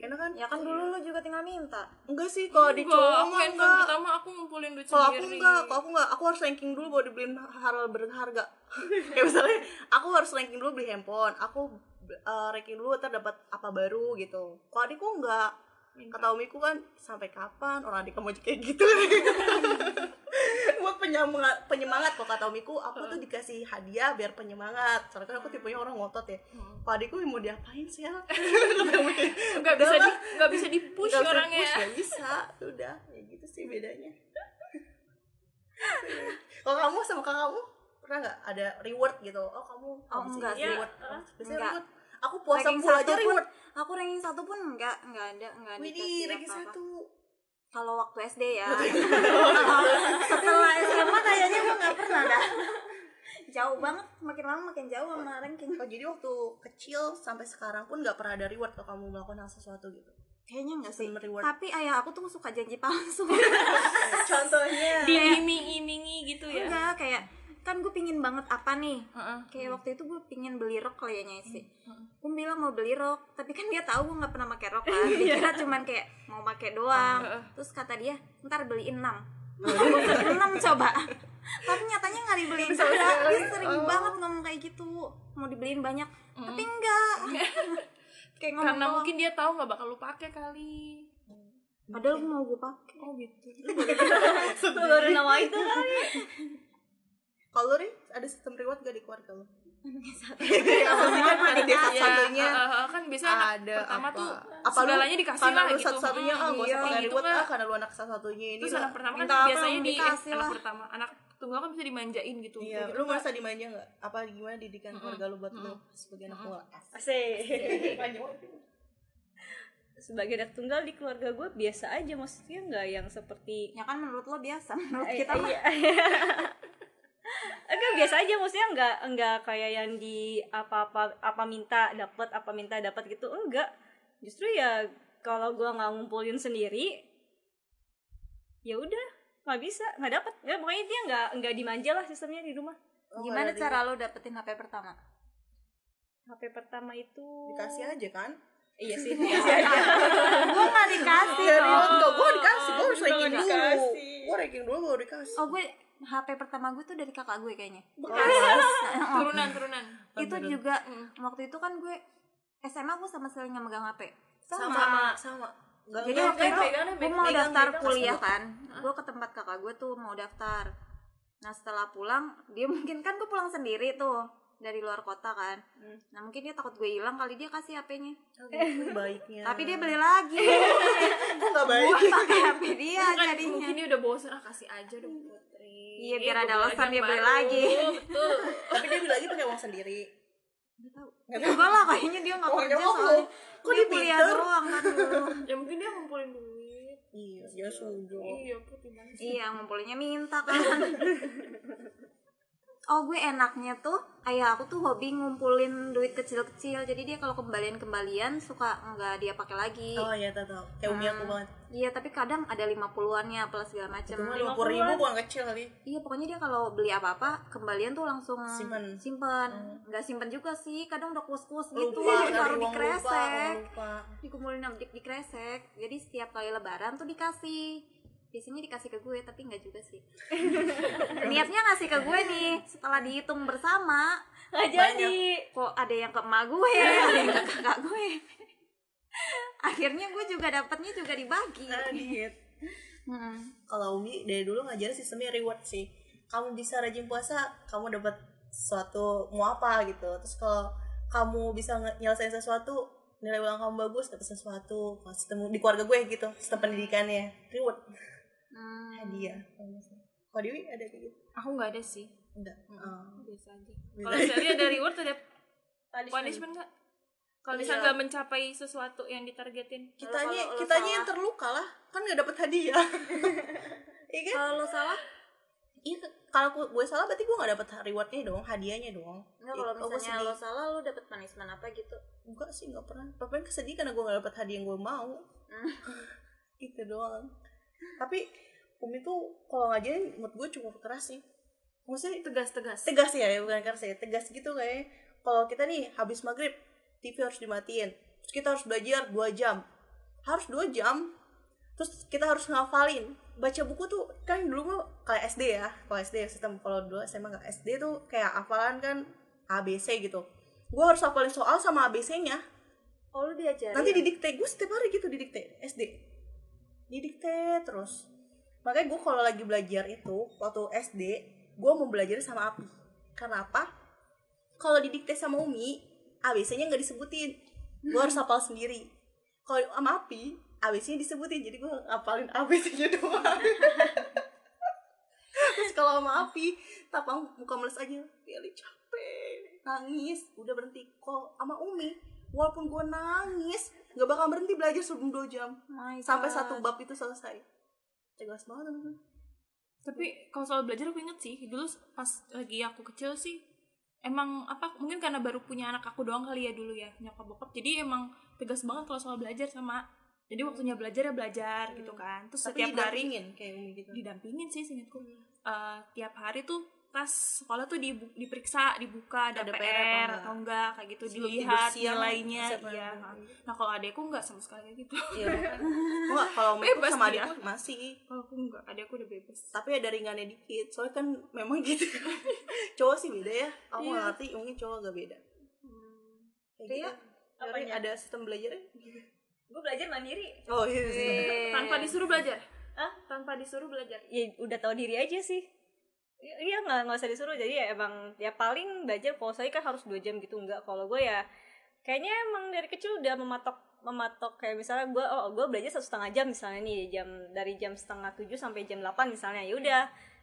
Enak kan? Ya kan dulu lo juga tinggal minta. Enggak sih kalau di cowok aku mah handphone enggak. pertama aku ngumpulin duit kalau aku enggak kalau aku enggak. Aku harus ranking dulu baru dibeliin hal berharga. Kayak misalnya aku harus ranking dulu beli handphone. Aku uh, ranking dulu ntar dapat apa baru gitu. Kalau adikku enggak. Kata umiku kan sampai kapan orang adik kamu kayak gitu penyemangat penyemangat kok kata umiku aku tuh dikasih hadiah biar penyemangat. Soalnya kan aku tipenya orang ngotot ya. Kalau adikku mau diapain sih ya? Nggak bisa di nggak bisa di push Nggak bisa orangnya. push, bisa. Udah ya gitu sih bedanya. Kalau kamu sama kakak kamu pernah nggak ada reward gitu? Oh kamu Oh, enggak sih. reward Oh, biasanya enggak. reward. Aku puasa full aja pun. reward. Aku ranking satu pun enggak enggak ada enggak Widih, dikasih ranking satu kalau waktu SD ya. Setelah SMA kayaknya gue nggak pernah dah. Jauh banget makin lama makin jauh sama ranking. Oh jadi waktu kecil sampai sekarang pun nggak pernah ada reward kalau kamu melakukan hal sesuatu gitu? Kayaknya enggak sih. Reward. tapi ayah aku tuh suka janji palsu. Contohnya. Diiming-imingi gitu ya? Enggak kayak kan gue pingin banget apa nih? Heeh. kayak waktu itu gue pingin beli rok kayaknya sih. Gue bilang mau beli rok tapi kan dia tahu gue nggak pernah pakai rok kan. Dia kira cuman kayak mau pakai doang. Terus kata dia ntar beliin enam. Enam coba. Tapi nyatanya nggak dibeliin juga. dia sering banget ngomong kayak gitu. Mau dibeliin banyak tapi enggak kayak ngomong karena doang. mungkin dia tahu nggak bakal lu pakai kali. Padahal mau gue pakai. Oh gitu. Baru nama itu kali Kalau lu, Ri, ada sistem reward gak di keluarga lu? Anaknya satu. Iya, maksudnya kan ada Ya, satunya kan biasanya anak ada pertama apa? tuh apa lu- segalanya dikasih karena lah gitu satu-satunya ah Hmm, gak iya, usah gitu reward kan. ah karena lu anak satu-satunya ini terus lah. anak pertama kan biasanya di eh, dikasih anak lah. pertama anak tunggal kan bisa dimanjain gitu Iya, Gitu lu merasa dimanja gak? Apa gimana didikan keluarga lu buat lu sebagai anak mula? Asik. sebagai anak tunggal di keluarga gue biasa aja maksudnya nggak yang seperti ya kan menurut lo biasa menurut Eh, kita mah Enggak biasa aja maksudnya enggak enggak kayak yang di apa-apa apa minta dapat apa minta dapat gitu enggak. Justru ya kalau gua nggak ngumpulin sendiri ya udah nggak bisa nggak dapat ya pokoknya dia nggak nggak dimanja lah sistemnya di rumah. Oh, gimana cara lo dapetin HP pertama? HP pertama itu Dikasih aja kan? iya sih dikasih aja. Gue nggak dikasih reward gak? Gue dikasih, gue harus ranking dulu. dikasih. Gue ranking dulu baru dikasih. Oh gue HP pertama gue tuh dari kakak gue kayaknya. Turunan turunan. itu juga waktu itu kan gue SMA gue sama sekali nggak megang HP Sama, sama. Gak, jadi waktu itu deh, gue mau pegang, daftar pegang, kuliah kan. Gue ke tempat kakak gue tuh mau daftar. Nah setelah pulang dia mungkin kan gue pulang sendiri tuh dari luar kota kan. Nah mungkin dia takut gue hilang kali dia kasih HP-nya Itu baiknya. Tapi dia beli lagi. Gue gak baik? Gue pakai HP dia kan jadinya. mungkin dia udah bosan ah kasih aja dong putri. Iya, biar gua ada alasan dia beli baru. lagi. betul. Tapi dia beli lagi pakai uang sendiri. Nggak tahu. Enggak lah kayaknya dia nggak Oh, kerja soalnya. Kok dia kuliah doang kan dulu ya mungkin dia ngumpulin duit. Iya, dia sujo iya putri banget iya ngumpulinnya minta kan oh gue enaknya tuh ayah aku tuh hobi ngumpulin duit kecil-kecil. Jadi dia kalau kembalian-kembalian suka nggak dia pakai lagi. Oh iya, tau tau Kayak umi aku banget. Iya tapi kadang ada lima puluhannya plus segala macam lima puluh ribu bukan kecil kali. Iya pokoknya dia kalau beli apa-apa kembalian tuh langsung Simpen. simpen. Nggak simpen juga sih kadang udah kuas-kuas gitu taruh di kresek. dikumpulin di, di kresek. Jadi setiap kali lebaran tuh dikasih biasanya dikasih ke gue tapi nggak juga sih. Niatnya ngasih ke gue nih setelah dihitung bersama nggak jadi. kok ada yang ke emak gue ada yang ke kakak gue. Akhirnya gue juga dapatnya juga dibagi. Nah, diet Mm. Kalau Umi dari dulu ngajarin sistemnya reward sih. Kamu bisa rajin puasa, kamu dapat sesuatu mau apa gitu. Terus kalau kamu bisa nyelesain sesuatu nilai ulang kamu bagus dapat sesuatu. Kalau sistem di keluarga gue gitu sistem pendidikannya. Reward Hmm. hadiah kalau Dewi ada kayak gitu? Aku nggak ada sih. Enggak Oh. biasa aja. Kalau misalnya ada. reward ada punishment. nggak? Kalau Iya. misalnya nggak mencapai sesuatu yang ditargetin. Kitanya Kalau lo kitanya salah- yang terluka lah. Kan nggak dapat hadiah. Iya kan? Kalau lo salah? Iya kalau gue salah berarti gue nggak dapat rewardnya dong hadiahnya dong. Nggak kalau Ih, oh, gue misalnya lo salah lo dapet punishment apa gitu? Enggak sih nggak pernah. Paling kesedih karena gue nggak dapet hadiah yang gue mau. Itu doang tapi Umi tuh kalau ngajarin menurut gue cukup keras sih. Maksudnya tegas tegas? tegas ya bukan keras ya tegas gitu kayak kalau kita nih habis maghrib TV harus dimatiin. Terus kita harus belajar dua jam. Harus dua jam terus kita harus ngafalin. Baca buku tuh kan dulu kayak SD ya kalau SD sistem kalau dulu SMA nggak SD tuh kayak hafalan kan ABC gitu. Gue harus hafalin soal sama ABC nya oh lo diajarin? Nanti didikte gue setiap hari gitu didikte SD didikte terus. Makanya gue kalau lagi belajar itu waktu SD gue mau belajar sama Api. Karena apa kalau didikte sama Umi ABC nya nggak disebutin. Gue harus hafal sendiri. Kalau sama Api ABC nya disebutin. Jadi gue hafalin ABC nya doang. Terus kalau sama Api tapang muka meles aja. Pilih capek. Nangis. Udah berhenti. Kok sama Umi walaupun gue nangis nggak bakal berhenti belajar sebelum dua jam. My sampai God. satu bab itu selesai. Tegas banget temen tapi kalau soal belajar aku inget sih dulu pas lagi aku kecil sih emang apa mungkin karena baru punya anak aku doang kali ya dulu ya nyokap bokap. Jadi emang tegas banget kalau soal belajar sama jadi waktunya belajar ya belajar gitu kan. Terus tapi setiap hari didampingin kayak gitu. Didampingin sih seingatku. Eh, tiap hari tuh pas sekolah tuh di, diperiksa dibuka ada, Ada PR, PR atau enggak kayak gitu Sebelum dilihat siang, nilainya iya yang- nah kalau adekku enggak sama sekali kayak gitu Iya. Enggak, kalau Bebas sama dia. adikku masih. kalau aku enggak adekku udah bebas Tapi ada ringannya dikit. Soalnya kan memang gitu. cowok sih beda ya. Aku Iya. nggak ngerti, mungkin cowok agak beda. Kayak Ria, gitu. Ria, ada sistem belajarnya? gue belajar mandiri Oh iya. iya. tanpa disuruh belajar Hah? tanpa disuruh belajar ya udah tahu diri aja sih iya nggak nggak usah disuruh. Jadi ya emang ya paling belajar kalau saya kan harus dua jam gitu. Enggak kalau gue ya kayaknya emang dari kecil udah mematok mematok. Kayak misalnya gue oh gue belajar satu setengah jam misalnya nih jam dari jam setengah tujuh sampai jam 8 misalnya. Ya udah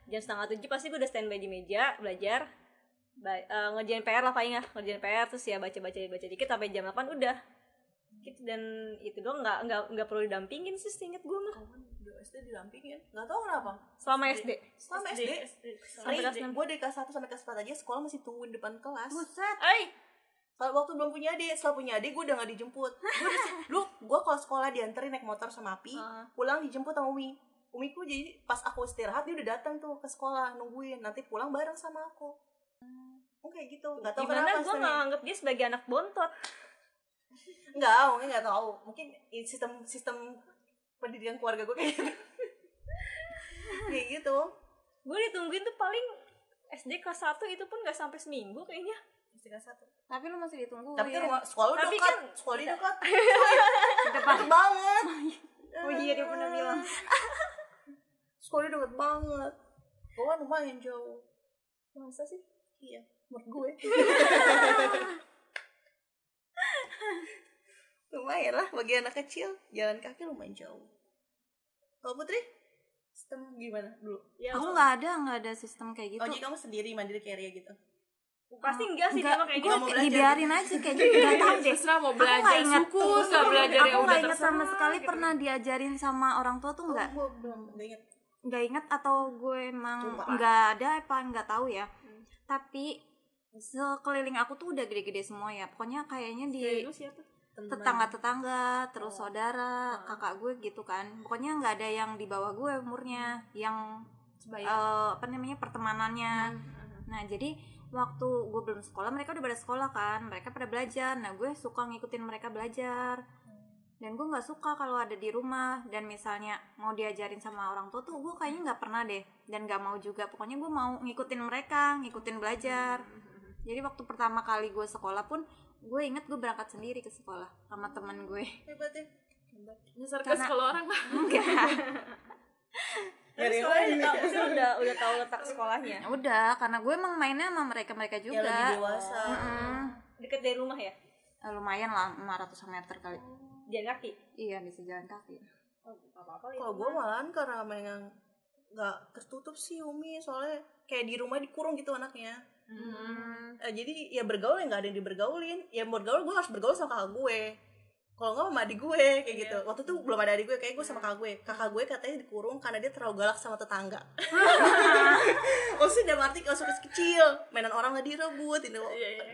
jam setengah tujuh pasti gue udah standby di meja belajar ba- eh, ngerjain PR lah paling ya. Ngerjain PR terus ya baca baca baca dikit sampai jam 8 udah. Gitu dan itu doang. Nggak nggak nggak perlu didampingin sih seinget gue mah SD didampingin. Nggak tahu kenapa. selama SD Selama SD, Sampai kelas gue dari kelas 1 sampai kelas 4 aja sekolah masih tungguin depan kelas. Buset. Ay, Kalau waktu belum punya adik, setelah punya adik gue udah gak dijemput. Gue dulu gue kalau sekolah dianterin naik motor sama Api, Ah. pulang dijemput sama Umi. Umiku jadi pas aku istirahat dia udah datang tuh ke sekolah nungguin, nanti pulang bareng sama aku. Oh kayak gitu, nggak tahu gimana kenapa. gue nggak anggap dia sebagai anak bontot Nggak, mungkin nggak tahu. Mungkin sistem sistem pendidikan keluarga gue kayak gitu. kayak gitu. gue ditungguin tuh paling SD kelas 1 itu pun gak sampai seminggu kayaknya Tingkat satu. Tapi lu masih ditunggu. Tapi kan rumah sekolah lu Tapi dekat, kan- sekolah dia dekat. Dekat banget. oh iya dia pernah bilang Sekolah deket banget. Gue kan lumayan jauh. masa sih Iya, menurut gue. lumayan lah bagi anak kecil jalan kaki lumayan jauh. Kalau Putri, sistem gimana dulu? ya Aku nggak ada nggak ada sistem kayak gitu. Oh, jadi kamu sendiri mandiri kayak Ria gitu? pasti enggak sih Enggak, kayak gue gitu mau belajar dibiarin aja kayak gitu. Gak tau deh. terserah mau Aku belajar nggak ingat. suku nggak belajar Aku nggak ingat sama sekali gitu. pernah diajarin sama orang tua tuh nggak gue belum nggak inget. nggak inget atau gue emang Lupa. nggak ada apa nggak tahu ya. Tapi sekeliling aku tuh udah gede-gede semua ya. Pokoknya kayaknya di siapa tetangga-tetangga, terus saudara, kakak gue gitu kan. Pokoknya nggak ada yang di bawah gue umurnya, yang eh, apa namanya pertemanannya. Nah jadi waktu gue belum sekolah mereka udah pada sekolah kan, mereka pada belajar. Nah gue suka ngikutin mereka belajar. Dan gue nggak suka kalau ada di rumah dan misalnya mau diajarin sama orang tua tuh gue kayaknya nggak pernah deh dan nggak mau juga. Pokoknya gue mau ngikutin mereka, ngikutin belajar. Jadi waktu pertama kali gue sekolah pun gue inget gue berangkat sendiri ke sekolah sama teman gue. Hebat ya. nyasar ke karena- sekolah orang lah Enggak. Dari sekolah mana? udah tahu udah udah tahu letak sekolahnya Udah, karena gue emang mainnya sama mereka-mereka Yang lebih juga. dewasa. Mm-mm. deket dari rumah ya Eh, lumayan lah 500 meter kali jalan kaki iya bisa jalan kaki oh, Kalau gue malahan karena memang nggak tertutup sih Umi soalnya kayak di rumah dikurung gitu anaknya. Hmm. Eh, jadi ya bergaul ya nggak ada yang dibergaulin. Ya bergaul gue harus bergaul sama kakak gue. Kalau nggak sama adik gue kayak gitu. Waktu itu belum ada adik gue, kayak gue sama kakak gue. Kakak gue katanya dikurung karena dia terlalu galak sama tetangga. Maksudnya dalam arti kalau suka kecil, mainan orang nggak direbut, ini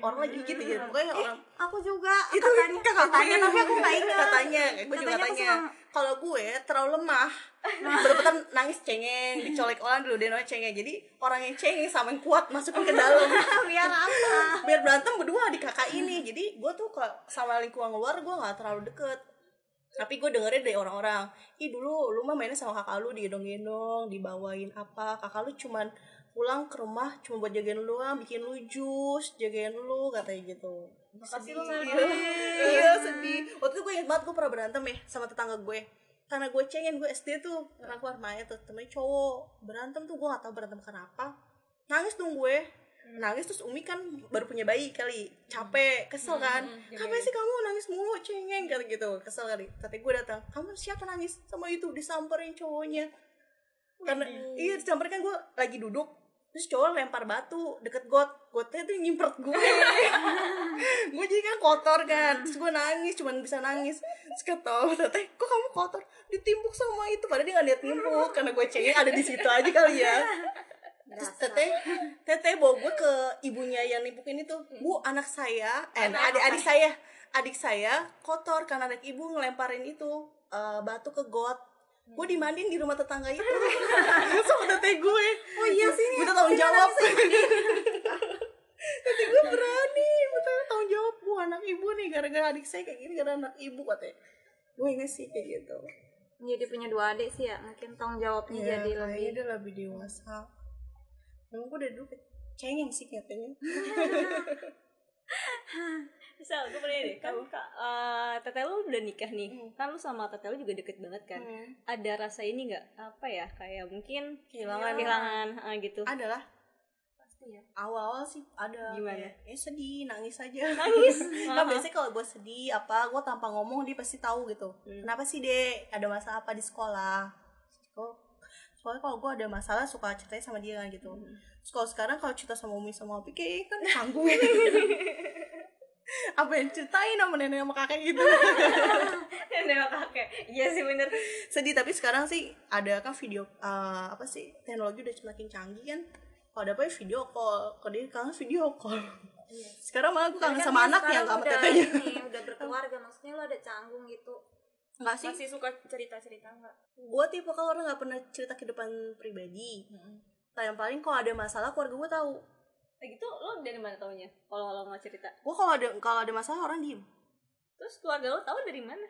orang lagi gitu gitu. Pokoknya orang aku juga itu katanya kakak gue katanya tapi aku nggak ingat katanya gue juga Katanya kalau gue terlalu lemah. Berdebutan nangis cengeng dicolek orang dulu dia namanya cengeng. Jadi orang yang cengeng sama yang kuat masukin ke dalam. Biar apa? Biar berantem berdua di kakak ini. Jadi gue tuh kalau sama lingkungan luar gue nggak terlalu deket. Tapi gue dengerin dari orang-orang. Ih dulu lu mah mainnya sama kakak lu digendong-gendong dibawain apa. Kakak lu cuman pulang ke rumah cuma buat jagain lu doang bikin lu jus jagain lu katanya gitu. Makasih lu, iya sedih. Waktu itu gue inget banget gue pernah berantem ya sama tetangga gue. Karena gue cengin gue SD tuh pernah keluar main tuh temennya cowok. Berantem tuh gue gak tahu berantem kenapa. Nangis dong gue. Nangis terus Umi kan baru punya bayi kali. Capek kesel kan? kenapa sih kamu nangis mulu cengeng kata gitu. Kesel kali. Tapi gue datang kamu siapa nangis? Sama itu disamperin cowoknya. Karena iya disamperin kan gue lagi duduk terus cowok lempar batu deket got gotnya tuh nyimpert gue. Gue jadi kan kotor kan. Terus gue nangis cuman bisa nangis. Terus kata teteh kok kamu kotor? Ditimpuk sama itu padahal dia gak liat timpuk karena gue cengeng ada di situ aja kali ya. Terus teteh teteh bawa gue ke ibunya yang nimpukin itu bu anak saya eh adik adik saya adik saya kotor karena anak ibu ngelemparin itu eh, batu ke got gue dimandiin di rumah tetangga itu. Sama tete gue. Oh iya sih. Gue tuh tanggung jawab. tete gue berani. Gue tuh tanggung jawab. Gue anak ibu nih gara-gara adik saya kayak gini gara anak ibu katanya. Gue inget sih kayak gitu. Jadi punya dua adik sih ya mungkin tanggung jawabnya Iya, jadi lebih dia lebih dewasa. Emang gue dari dulu cengeng sih katanya misal gue pernah deh kan kak eh, teteh lu udah nikah nih. Kan lu sama teteh lu juga deket banget kan. Hmm. ada rasa ini nggak? Apa ya? Kayak mungkin Kehilangan. kehilangan ah, gitu. Adalah pasti ya. awal-awal sih ada Gimana? ya sedih nangis aja. Nangis? Nah, biasanya kalau gue sedih apa gue tanpa ngomong dia pasti tahu gitu. Kenapa sih dek? Ada masalah apa di sekolah? Oh soalnya kalau gue ada masalah suka ceritanya sama dia kan gitu. Terus kalau sekarang kalau cerita sama umi sama opi kayak kan canggung apa yang ceritain sama nenek sama kakek gitu? Nenek kakek. Iya sih bener. Sedih tapi sekarang sih ada kan video eh, apa sih teknologi udah semakin canggih kan? Kalau ada apa ya video call. Kalau dia kangen video call. Sekarang malah gue kangen kan sama anaknya sekarang nggak sama udah tetenya ini, udah berkeluarga maksudnya lu ada canggung gitu. Nggak sih. Masih suka cerita-cerita nggak? Gue tipe kalau orang nggak pernah cerita kehidupan pribadi. Nah yang paling kalau ada masalah keluarga gue tahu Kayak gitu lo dari mana taunya kalau lo nggak cerita? Gue kalau ada kalau ada masalah orang diem. Terus keluarga lo tahu dari mana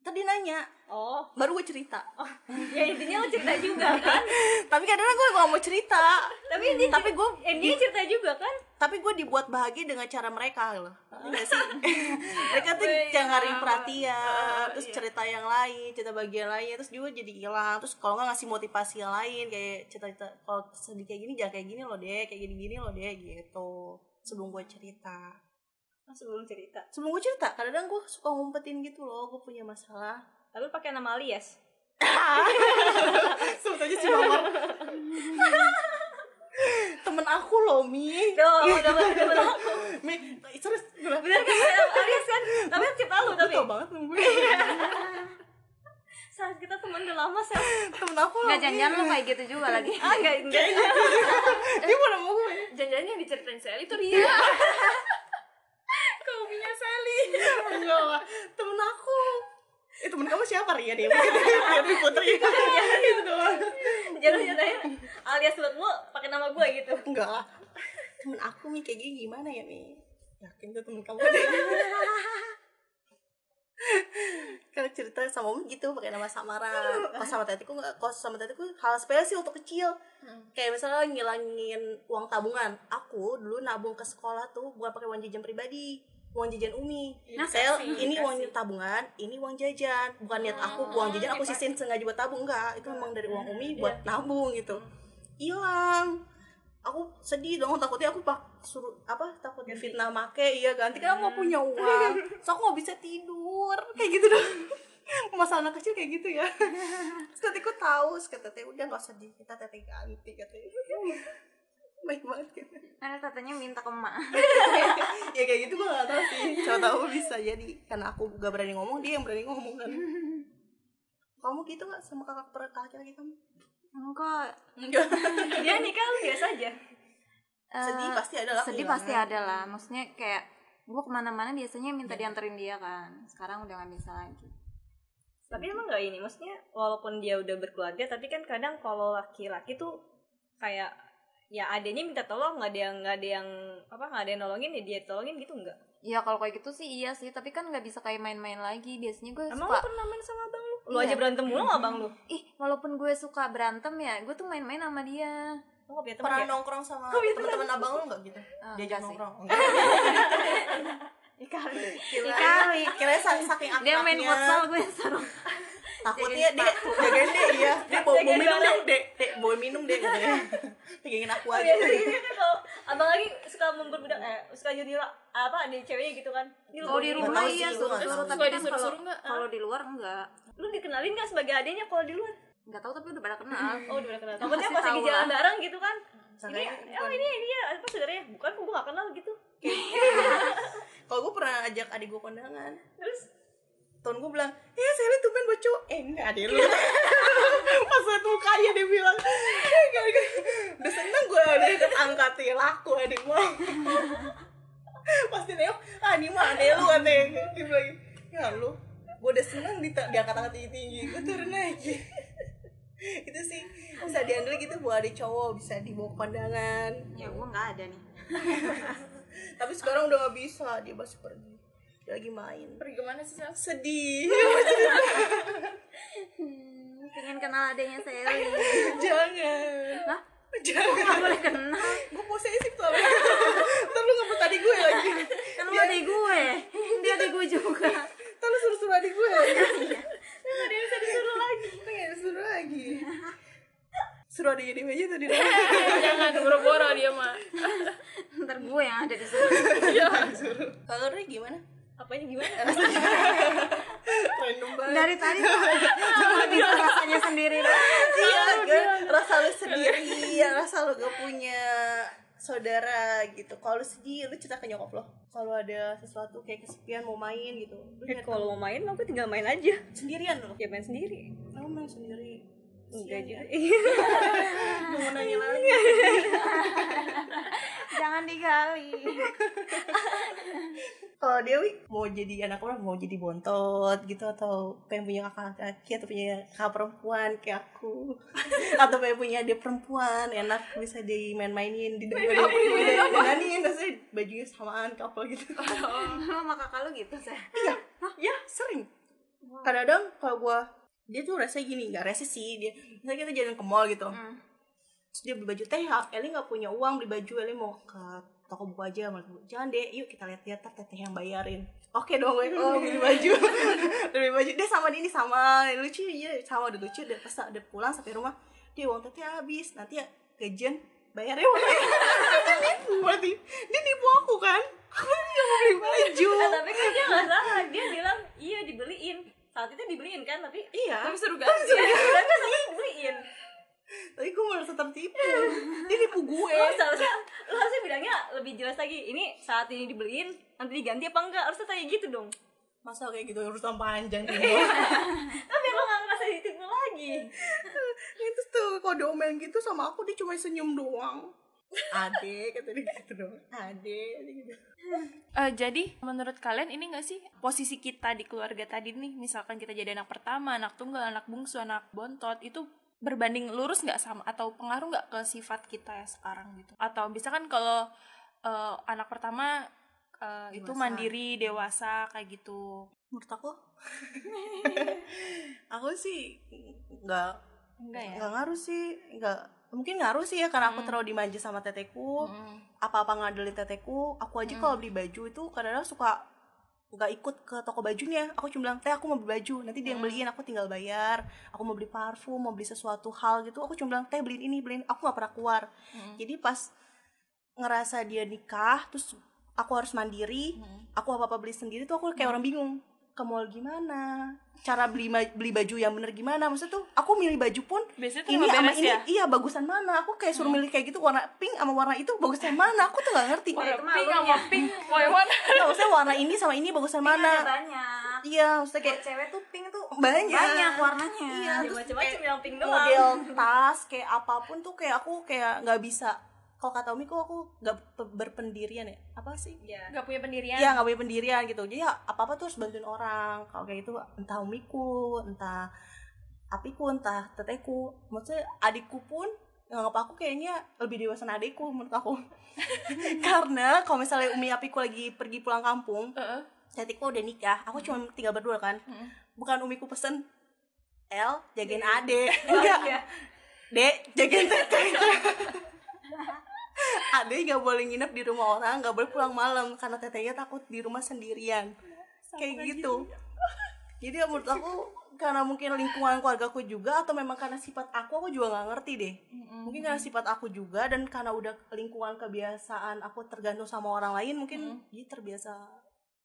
tadi nanya. Oh. Baru gue cerita. Ya intinya lo cerita juga kan? Tapi kadang-kadang gue gak mau cerita. Tapi ini tapi gue intinya cerita juga kan? Tapi gue dibuat bahagia dengan cara mereka loh. Nggak sih? Mereka tuh yang nyari perhatian terus cerita yang lain cerita bagian lain terus juga jadi hilang. Terus kalau nggak ngasih motivasi yang lain kayak cerita-cerita kalau sedih kayak gini jangan kayak gini loh deh kayak gini-gini loh deh gitu. Sebelum gue cerita. Oh, sebelum cerita. Sebelum gue cerita kadang-kadang gue suka ngumpetin gitu loh gue punya masalah. Tapi pakai nama alias. Si Mawar temen aku loh Mi. Tuh udah bener aku. Mi terus gue bener. Kan alias kan? Tapi kan cerita lu tapi. Tau banget temen gue saat kita temen udah lama sih temen aku loh nggak jangan lo kayak gitu juga lagi. Ah enggak enggak dia mau nemu gue yang diceritain Sally itu Sally enggak lah temen aku. Eh temen kamu siapa Ria? Deh Ria Putri itu doang jangan jangan alias buat lo pakai nama gue gitu. Enggak. Lah temen aku Mi kayak gini gimana ya Mi? Yakin tuh temen kamu deh. Kalau cerita sama Umi gitu pakai nama samaran kalau sama tetiku nggak kalau sama tetiku hal sepele sih untuk kecil. Kayak misalnya ngilangin uang tabungan. Aku dulu nabung ke sekolah tuh bukan pakai uang jajan pribadi uang jajan Umi. Saya ini uang tabungan ini uang jajan. Bukan niat aku uang jajan aku sisin sengaja buat tabung. Enggak itu memang dari uang Umi buat nabung gitu. Hilang. Aku sedih dong takutnya aku pak suruh apa takut fitnah make iya ganti. Kan aku nggak punya uang. So aku nggak bisa tidur. Kayak gitu dong. Masa anak kecil kayak gitu ya. Terus tetiku tahu terus kata udah nggak sedih kita teteh ganti katanya baik banget gitu. Ada katanya minta ke emak. Ya kayak gitu gue gak tahu sih. Coba tahu bisa jadi. Karena aku gak berani ngomong dia yang berani ngomong kan. Kamu gitu gak sama kakak per kakak lagi kamu? Enggak. Enggak. Dia nikah lu biasa aja. Sedih Eh, pasti ada lah sedih pasti ada lah. Maksudnya kayak gue ke mana-mana biasanya minta dianterin dia kan. Sekarang udah nggak bisa lagi. Tapi emang nggak ini? Maksudnya walaupun dia udah berkeluarga tapi kan kadang kalau laki-laki tuh kayak ya adanya minta tolong nggak ada yang nggak ada yang apa nggak ada yang nolongin ya dia tolongin gitu nggak? Ya kalau kayak gitu sih iya sih tapi kan nggak bisa kayak main-main lagi. Biasanya gue emang suka lu pernah main sama abang lu? Lu Iya. aja berantem mulu sama abang lu? Ih walaupun gue suka berantem ya gue tuh main-main sama dia. Teman pernah ya? nongkrong sama teman-teman abang lu nggak gitu? Ah, diajak enggak sih. nongkrong Ikali. kira Ikali. kira saking saking dia main futsal gue seru. Takutnya dia jagain deh iya. Dia bawa minum deh. dek dek bawa minum deh pegangin aku Oh, aja. biasanya kan kalau abang lagi suka memperbudak eh suka junior apa ada ceweknya gitu kan. Kalau di rumah iya sih, gua suruh nggak suruh tahu. tapi Suka kan disuruh-suruh kalau nggak? kalau di luar enggak lu dikenalin gak sebagai adanya kalau di luar? Nggak tahu tapi udah pada kenal. Oh udah kenal. Takutnya pas lagi jalan bareng gitu kan. Ini oh ini ini ya apa saudaranya bukan gue gak kenal gitu kalau gue pernah ajak adik gue kondangan terus tahun gue bilang ya saya lihat tumben bocor eh enggak deh lu. Pas liat mukanya dia bilang eh enggak enggak. Udah seneng gue udah ikut angkat ya laku adik gue pasti nengok ah ini mah adek lu katanya. Dia bilang ya lu. Gue udah seneng di diangkat angkat tinggi tinggi gue turun lagi sih. Bisa dihandle gitu buat ada cowok bisa dibawa ke pandangan ya gue nggak ada nih tapi sekarang udah nggak bisa dia masih pergi. Dia lagi main. Pergi ke mana sih Sal? sedih. Hmm, pengen kenal adanya Sally jangan. Hah? jangan. Nggak boleh kenal? Gue posesif tuh ntar lu ngebut adik gue lagi. Kan lu adik gue. Dia adik gue juga. Ntar lu suruh-suruh adik gue. Lagi nggak ada yang bisa disuruh lagi. Pengen disuruh lagi suruh adiknya di meja tadi Jangan boro-boro dia mah. ntar gue yang ada di sini kalau Ray gimana? Apanya gimana? Random banget. Dari tadi cuma bisa rasanya sendiri iya rasa lu sendiri ya rasa lu gak punya saudara gitu. Kalau lu sedih lu cerita ke nyokap lo. Kalau ada sesuatu kayak kesepian mau main gitu. Lu nyata- kalau mau main aku tinggal main aja. Sendirian lo ya main sendiri. Kamu main sendiri enggak Sian aja ya. mau nanya lagi. Jangan digali. Kalau Dewi mau jadi anak orang mau jadi bontot gitu atau pengen punya kakak laki atau punya kakak perempuan kayak aku. Atau pengen punya adik perempuan enak bisa dimain-mainin di dandanin maksudnya bajunya samaan couple gitu. Sama kakak lu gitu sih iya. Ya sering. Kadang-kadang kalau gua dia tuh rasa gini nggak rasa sih dia misalnya kita jalan ke mall gitu. Terus dia beli baju teh Eli nggak punya uang beli baju Eli mau ke toko buku aja malah jangan deh yuk kita lihat-lihat teteh yang bayarin. Oke dong gue oh beli baju. Beli baju. Dia sama ini sama lucu ya sama udah lucu dan pas udah pulang sampai rumah. Dia uang teteh habis nanti ya gajian bayarnya uang dia nipu berarti. Dia nipu aku kan? Aku dia mau beli baju. tapi kan dia nggak salah. Dia bilang iya dibeliin saat itu dibeliin kan tapi iya. Tapi seru ganti. Iya, tapi saat itu dibeliin. Tapi gue merasa tertipu dia nipu gue. Lo seharusnya lo harusnya bilangnya lebih jelas lagi ini saat ini dibeliin nanti diganti apa enggak? Harusnya tanya gitu dong. Masa kayak gitu urusan panjang gitu tapi lo nggak ngerasa ditipu lagi. Itu tuh kalau diomelin gitu sama aku dia cuma senyum doang ade kata dia gitu dong. Ade gitu. Eh, jadi menurut kalian ini gak sih posisi kita di keluarga tadi nih? Misalkan kita jadi anak pertama anak tunggal anak bungsu anak bontot itu berbanding lurus nggak sama atau pengaruh nggak ke sifat kita ya sekarang gitu? Atau bisa kan kalau eh, anak pertama eh, itu mandiri dewasa kayak gitu. Menurut aku? Aku sih nggak enggak ya? nggak ngaruh sih nggak mungkin ngaruh sih ya karena aku terlalu dimanja sama teteku. Mm. apa-apa ngadelin teteku aku aja kalau beli baju itu kadang-kadang suka nggak ikut ke toko bajunya. Aku cuma bilang teh aku mau beli baju nanti dia yang beliin aku tinggal bayar. Aku mau beli parfum mau beli sesuatu hal gitu. Aku cuma bilang teh beliin ini beliin. Aku nggak pernah keluar. Jadi pas ngerasa dia nikah terus aku harus mandiri aku apa apa beli sendiri tuh aku kayak orang bingung ke mall gimana? Cara beli ma- beli baju yang bener gimana? Maksudnya tuh aku milih baju pun biasanya tuh ini sama ini ya? iya bagusan mana? Aku kayak suruh milih kayak gitu warna pink sama warna itu bagusan mana? Aku tuh gak ngerti. Warna itu mah pink sama pink mau yang mana? Nggak, maksudnya warna ini sama ini bagusan mana? banyak. Iya maksudnya kayak cewek tuh pink tuh banyak. banyak warnanya. Iya ya terus macam-macam kayak yang pink doang. model tas kayak apa pun tuh kayak aku kayak nggak bisa kalau kata Umi kok aku nggak pe- berpendirian ya? Apa sih? Ya nggak punya pendirian. Iya nggak punya pendirian gitu. Jadi ya apa apa tuh harus bantuin orang. Kalau kayak gitu entah umiku entah apiku entah teteku. Maksudnya adikku pun nganggap aku kayaknya lebih dewasa dari adikku menurut aku. Karena kalau misalnya umi apiku lagi pergi pulang kampung Heeh. teteku udah nikah. Aku cuma tinggal berdua kan. Bukan umiku pesen El jagain ade. Enggak. dek jagain teteh ade nggak boleh nginep di rumah orang nggak boleh pulang malam karena tetehnya takut di rumah sendirian. Kayak gitu. jadi ya menurut aku karena mungkin lingkungan keluargaku juga atau memang karena sifat aku aku juga nggak ngerti deh. Mungkin karena sifat aku juga dan karena udah lingkungan kebiasaan aku tergantung sama orang lain mungkin dia terbiasa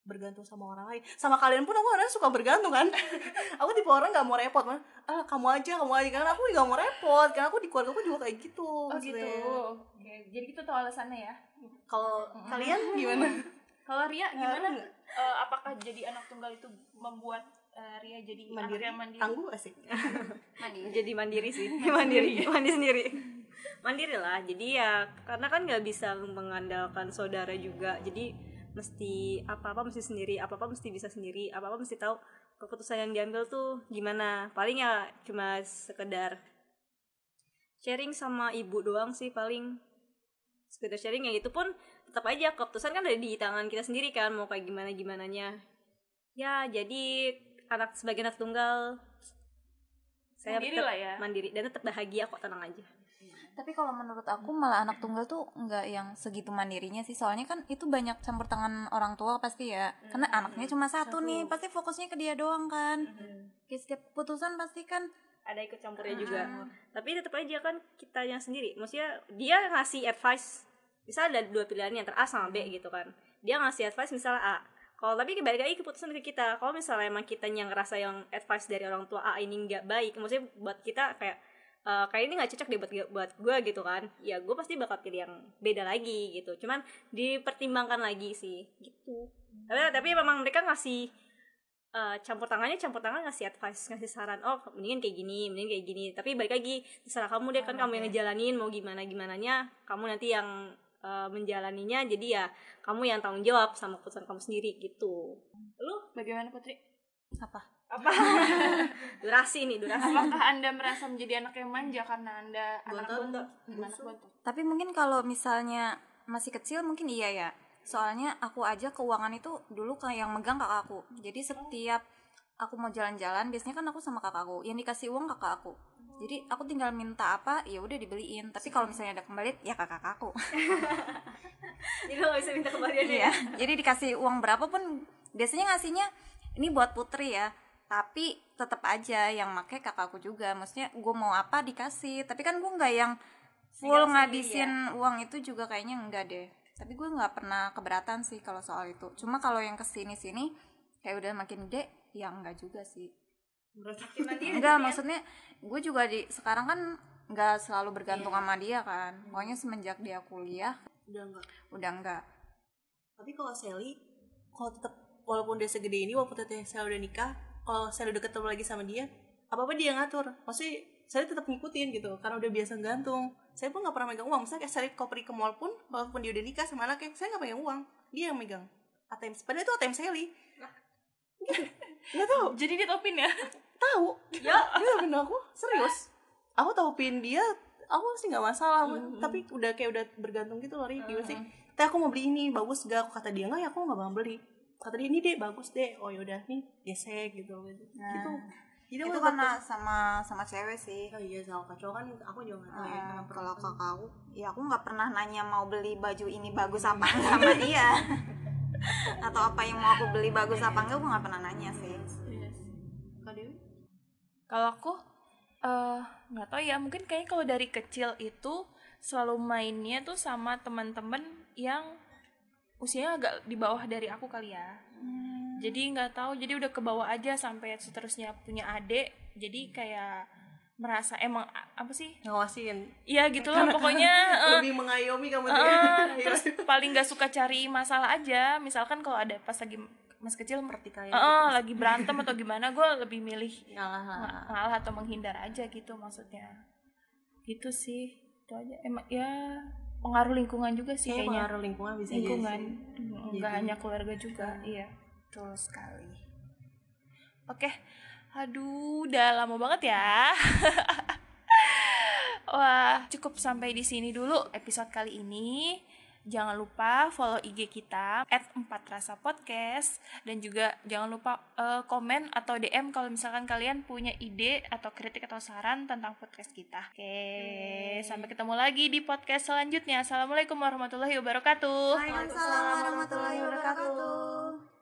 bergantung sama orang lain. Sama kalian pun aku orangnya suka bergantung kan? Aku tipe orang nggak mau repot mah ah kamu aja kamu aja. Karena aku nggak mau repot. Karena aku di keluarga aku juga kayak gitu oh maksudnya. gitu. Oke, jadi gitu tuh alasannya ya? Kalau kalian gimana? Kalau Ria gimana? Eh, apakah jadi anak tunggal itu membuat eh, Ria jadi mandiri? anak yang mandiri? Tangguh sih? Mandi jadi mandiri sih. Mandiri. Mandi sendiri. Mandiri lah. Jadi ya karena kan nggak bisa mengandalkan saudara juga. Jadi mesti apa apa mesti sendiri apa apa mesti bisa sendiri apa apa mesti tahu keputusan yang diambil tuh gimana. Paling ya cuma sekedar sharing sama ibu doang sih paling. Sekedar sharing ya itu pun tetap aja keputusan kan ada di tangan kita sendiri kan mau kayak gimana gimana nya ya jadi anak sebagai anak tunggal saya Mandiri tetap lah ya. mandiri dan tetap bahagia kok tenang aja Tapi kalau menurut aku malah anak tunggal tuh nggak yang segitu mandirinya sih. Soalnya kan itu banyak campur tangan orang tua pasti ya. Karena anaknya cuma satu, nih, pasti fokusnya ke dia doang kan. Kayak setiap putusan pasti kan ada ikut campurnya juga. Tapi tetap aja kan kita yang sendiri. Maksudnya dia ngasih advice. Misalnya ada dua pilihan yang A sama B gitu kan. Dia ngasih advice misalnya A. Kalau tapi balik lagi keputusan ke kita. Kalau misalnya emang kita yang ngerasa yang advice dari orang tua A ini nggak baik maksudnya buat kita kayak eh, kayak ini nggak cocok deh buat buat gue gitu kan. Ya gue pasti bakal pilih yang beda lagi gitu. Cuman dipertimbangkan lagi sih gitu. Tapi tapi memang mereka ngasih eh, campur tangannya campur tangan ngasih advice ngasih saran oh mendingan kayak gini mendingan kayak gini. Tapi balik lagi terserah kamu deh kan kamu yang ngejalanin mau gimana gimana nya kamu nanti yang eh, menjalaninya jadi ya kamu yang tanggung jawab sama keputusan kamu sendiri gitu. Lu Bagaimana Putri? apa? Apa durasi nih durasi Apakah Anda merasa menjadi anak yang manja karena Anda anak Bontot, bontot? Anak bontot. Tapi mungkin kalau misalnya masih kecil mungkin iya ya. Soalnya aku aja keuangan itu dulu kayak yang megang kakakku. Jadi setiap aku mau jalan-jalan biasanya kan aku sama kakakku. Yang dikasih uang kakak aku. Jadi aku tinggal minta apa ya udah dibeliin. Tapi kalau misalnya ada kembali ya kakak aku. jadi lo gak bisa minta kembalian Iya. Jadi dikasih uang berapapun biasanya ngasihnya ini buat putri ya. Tapi tetap aja yang make kakakku juga. Maksudnya gue mau apa dikasih. Tapi kan gue nggak yang full ngabisin uang itu juga kayaknya enggak deh. Tapi gue nggak pernah keberatan sih kalau soal itu. Cuma kalau yang ke sini sini kayak udah makin gede ya enggak juga sih. Enggak maksudnya gue juga di sekarang kan nggak selalu bergantung sama dia kan. Pokoknya semenjak dia kuliah udah enggak udah enggak. tapi kalau Sally kalau tetap walaupun dia segede ini walaupun teteh saya udah nikah kalau saya udah ketemu lagi sama dia apa apa dia yang ngatur. Maksudnya saya tetap ngikutin gitu karena udah biasa gantung saya pun nggak pernah megang uang. Misalnya kayak saya pergi ke mall pun walaupun dia udah nikah sama anaknya saya nggak pegang uang. Dia yang megang. ATM padahal itu ATM Sally nggak tahu. Jadi dia tau pin ya? tahu. Ya. Dia tahu pin aku. Serius. Aku tahu pin dia aku sih nggak masalah. Tapi udah kayak udah bergantung gitu loh Ri. Gimana sih? Teh aku mau beli ini bagus gak kata dia nggak ya aku nggak bakal beli kata dia ini deh bagus deh. Oh yaudah nih gesek gitu. Gitu gitu jadi itu aku karena sama sama cewek sih. Oh iya sama kacau kan aku juga nggak tahu ya Eh, kenapa kalau kakakku ya aku nggak pernah nanya mau beli baju ini bagus apa enggak sama dia. Atau apa yang mau aku beli bagus apa enggak aku nggak pernah nanya sih. Kak Dewi? Kalau aku eh nggak tahu ya mungkin kayaknya kalau dari kecil itu selalu mainnya tuh sama teman-teman yang usianya agak di bawah dari aku kali ya. Jadi nggak tahu jadi udah ke bawah aja sampai seterusnya punya adik. Jadi kayak merasa emang apa sih? ngawasin. Iya gitu lah pokoknya eh, lebih mengayomi kamu dia. terus paling nggak suka cari masalah aja. Misalkan kalau ada pas lagi masih kecil pertikaian eh, eh, lagi berantem atau gimana gue lebih milih ngalah lah. ng- ngalah atau menghindar aja gitu maksudnya. Gitu sih itu aja. Emang ya pengaruh lingkungan juga sih kayaknya kayaknya. pengaruh lingkungan bisa jadi lingkungan. Mm, nggak hanya keluarga juga iya. Betul sekali. Oke aduh udah lama banget ya. Wah cukup sampai di sini dulu episode kali ini Jangan lupa follow IG kita at 4 rasa podcast dan juga jangan lupa eh, komen atau DM kalau misalkan kalian punya ide atau kritik atau saran tentang podcast kita. Oke, sampai ketemu lagi di podcast selanjutnya. Assalamualaikum warahmatullahi wabarakatuh. Waalaikumsalam warahmatullahi wabarakatuh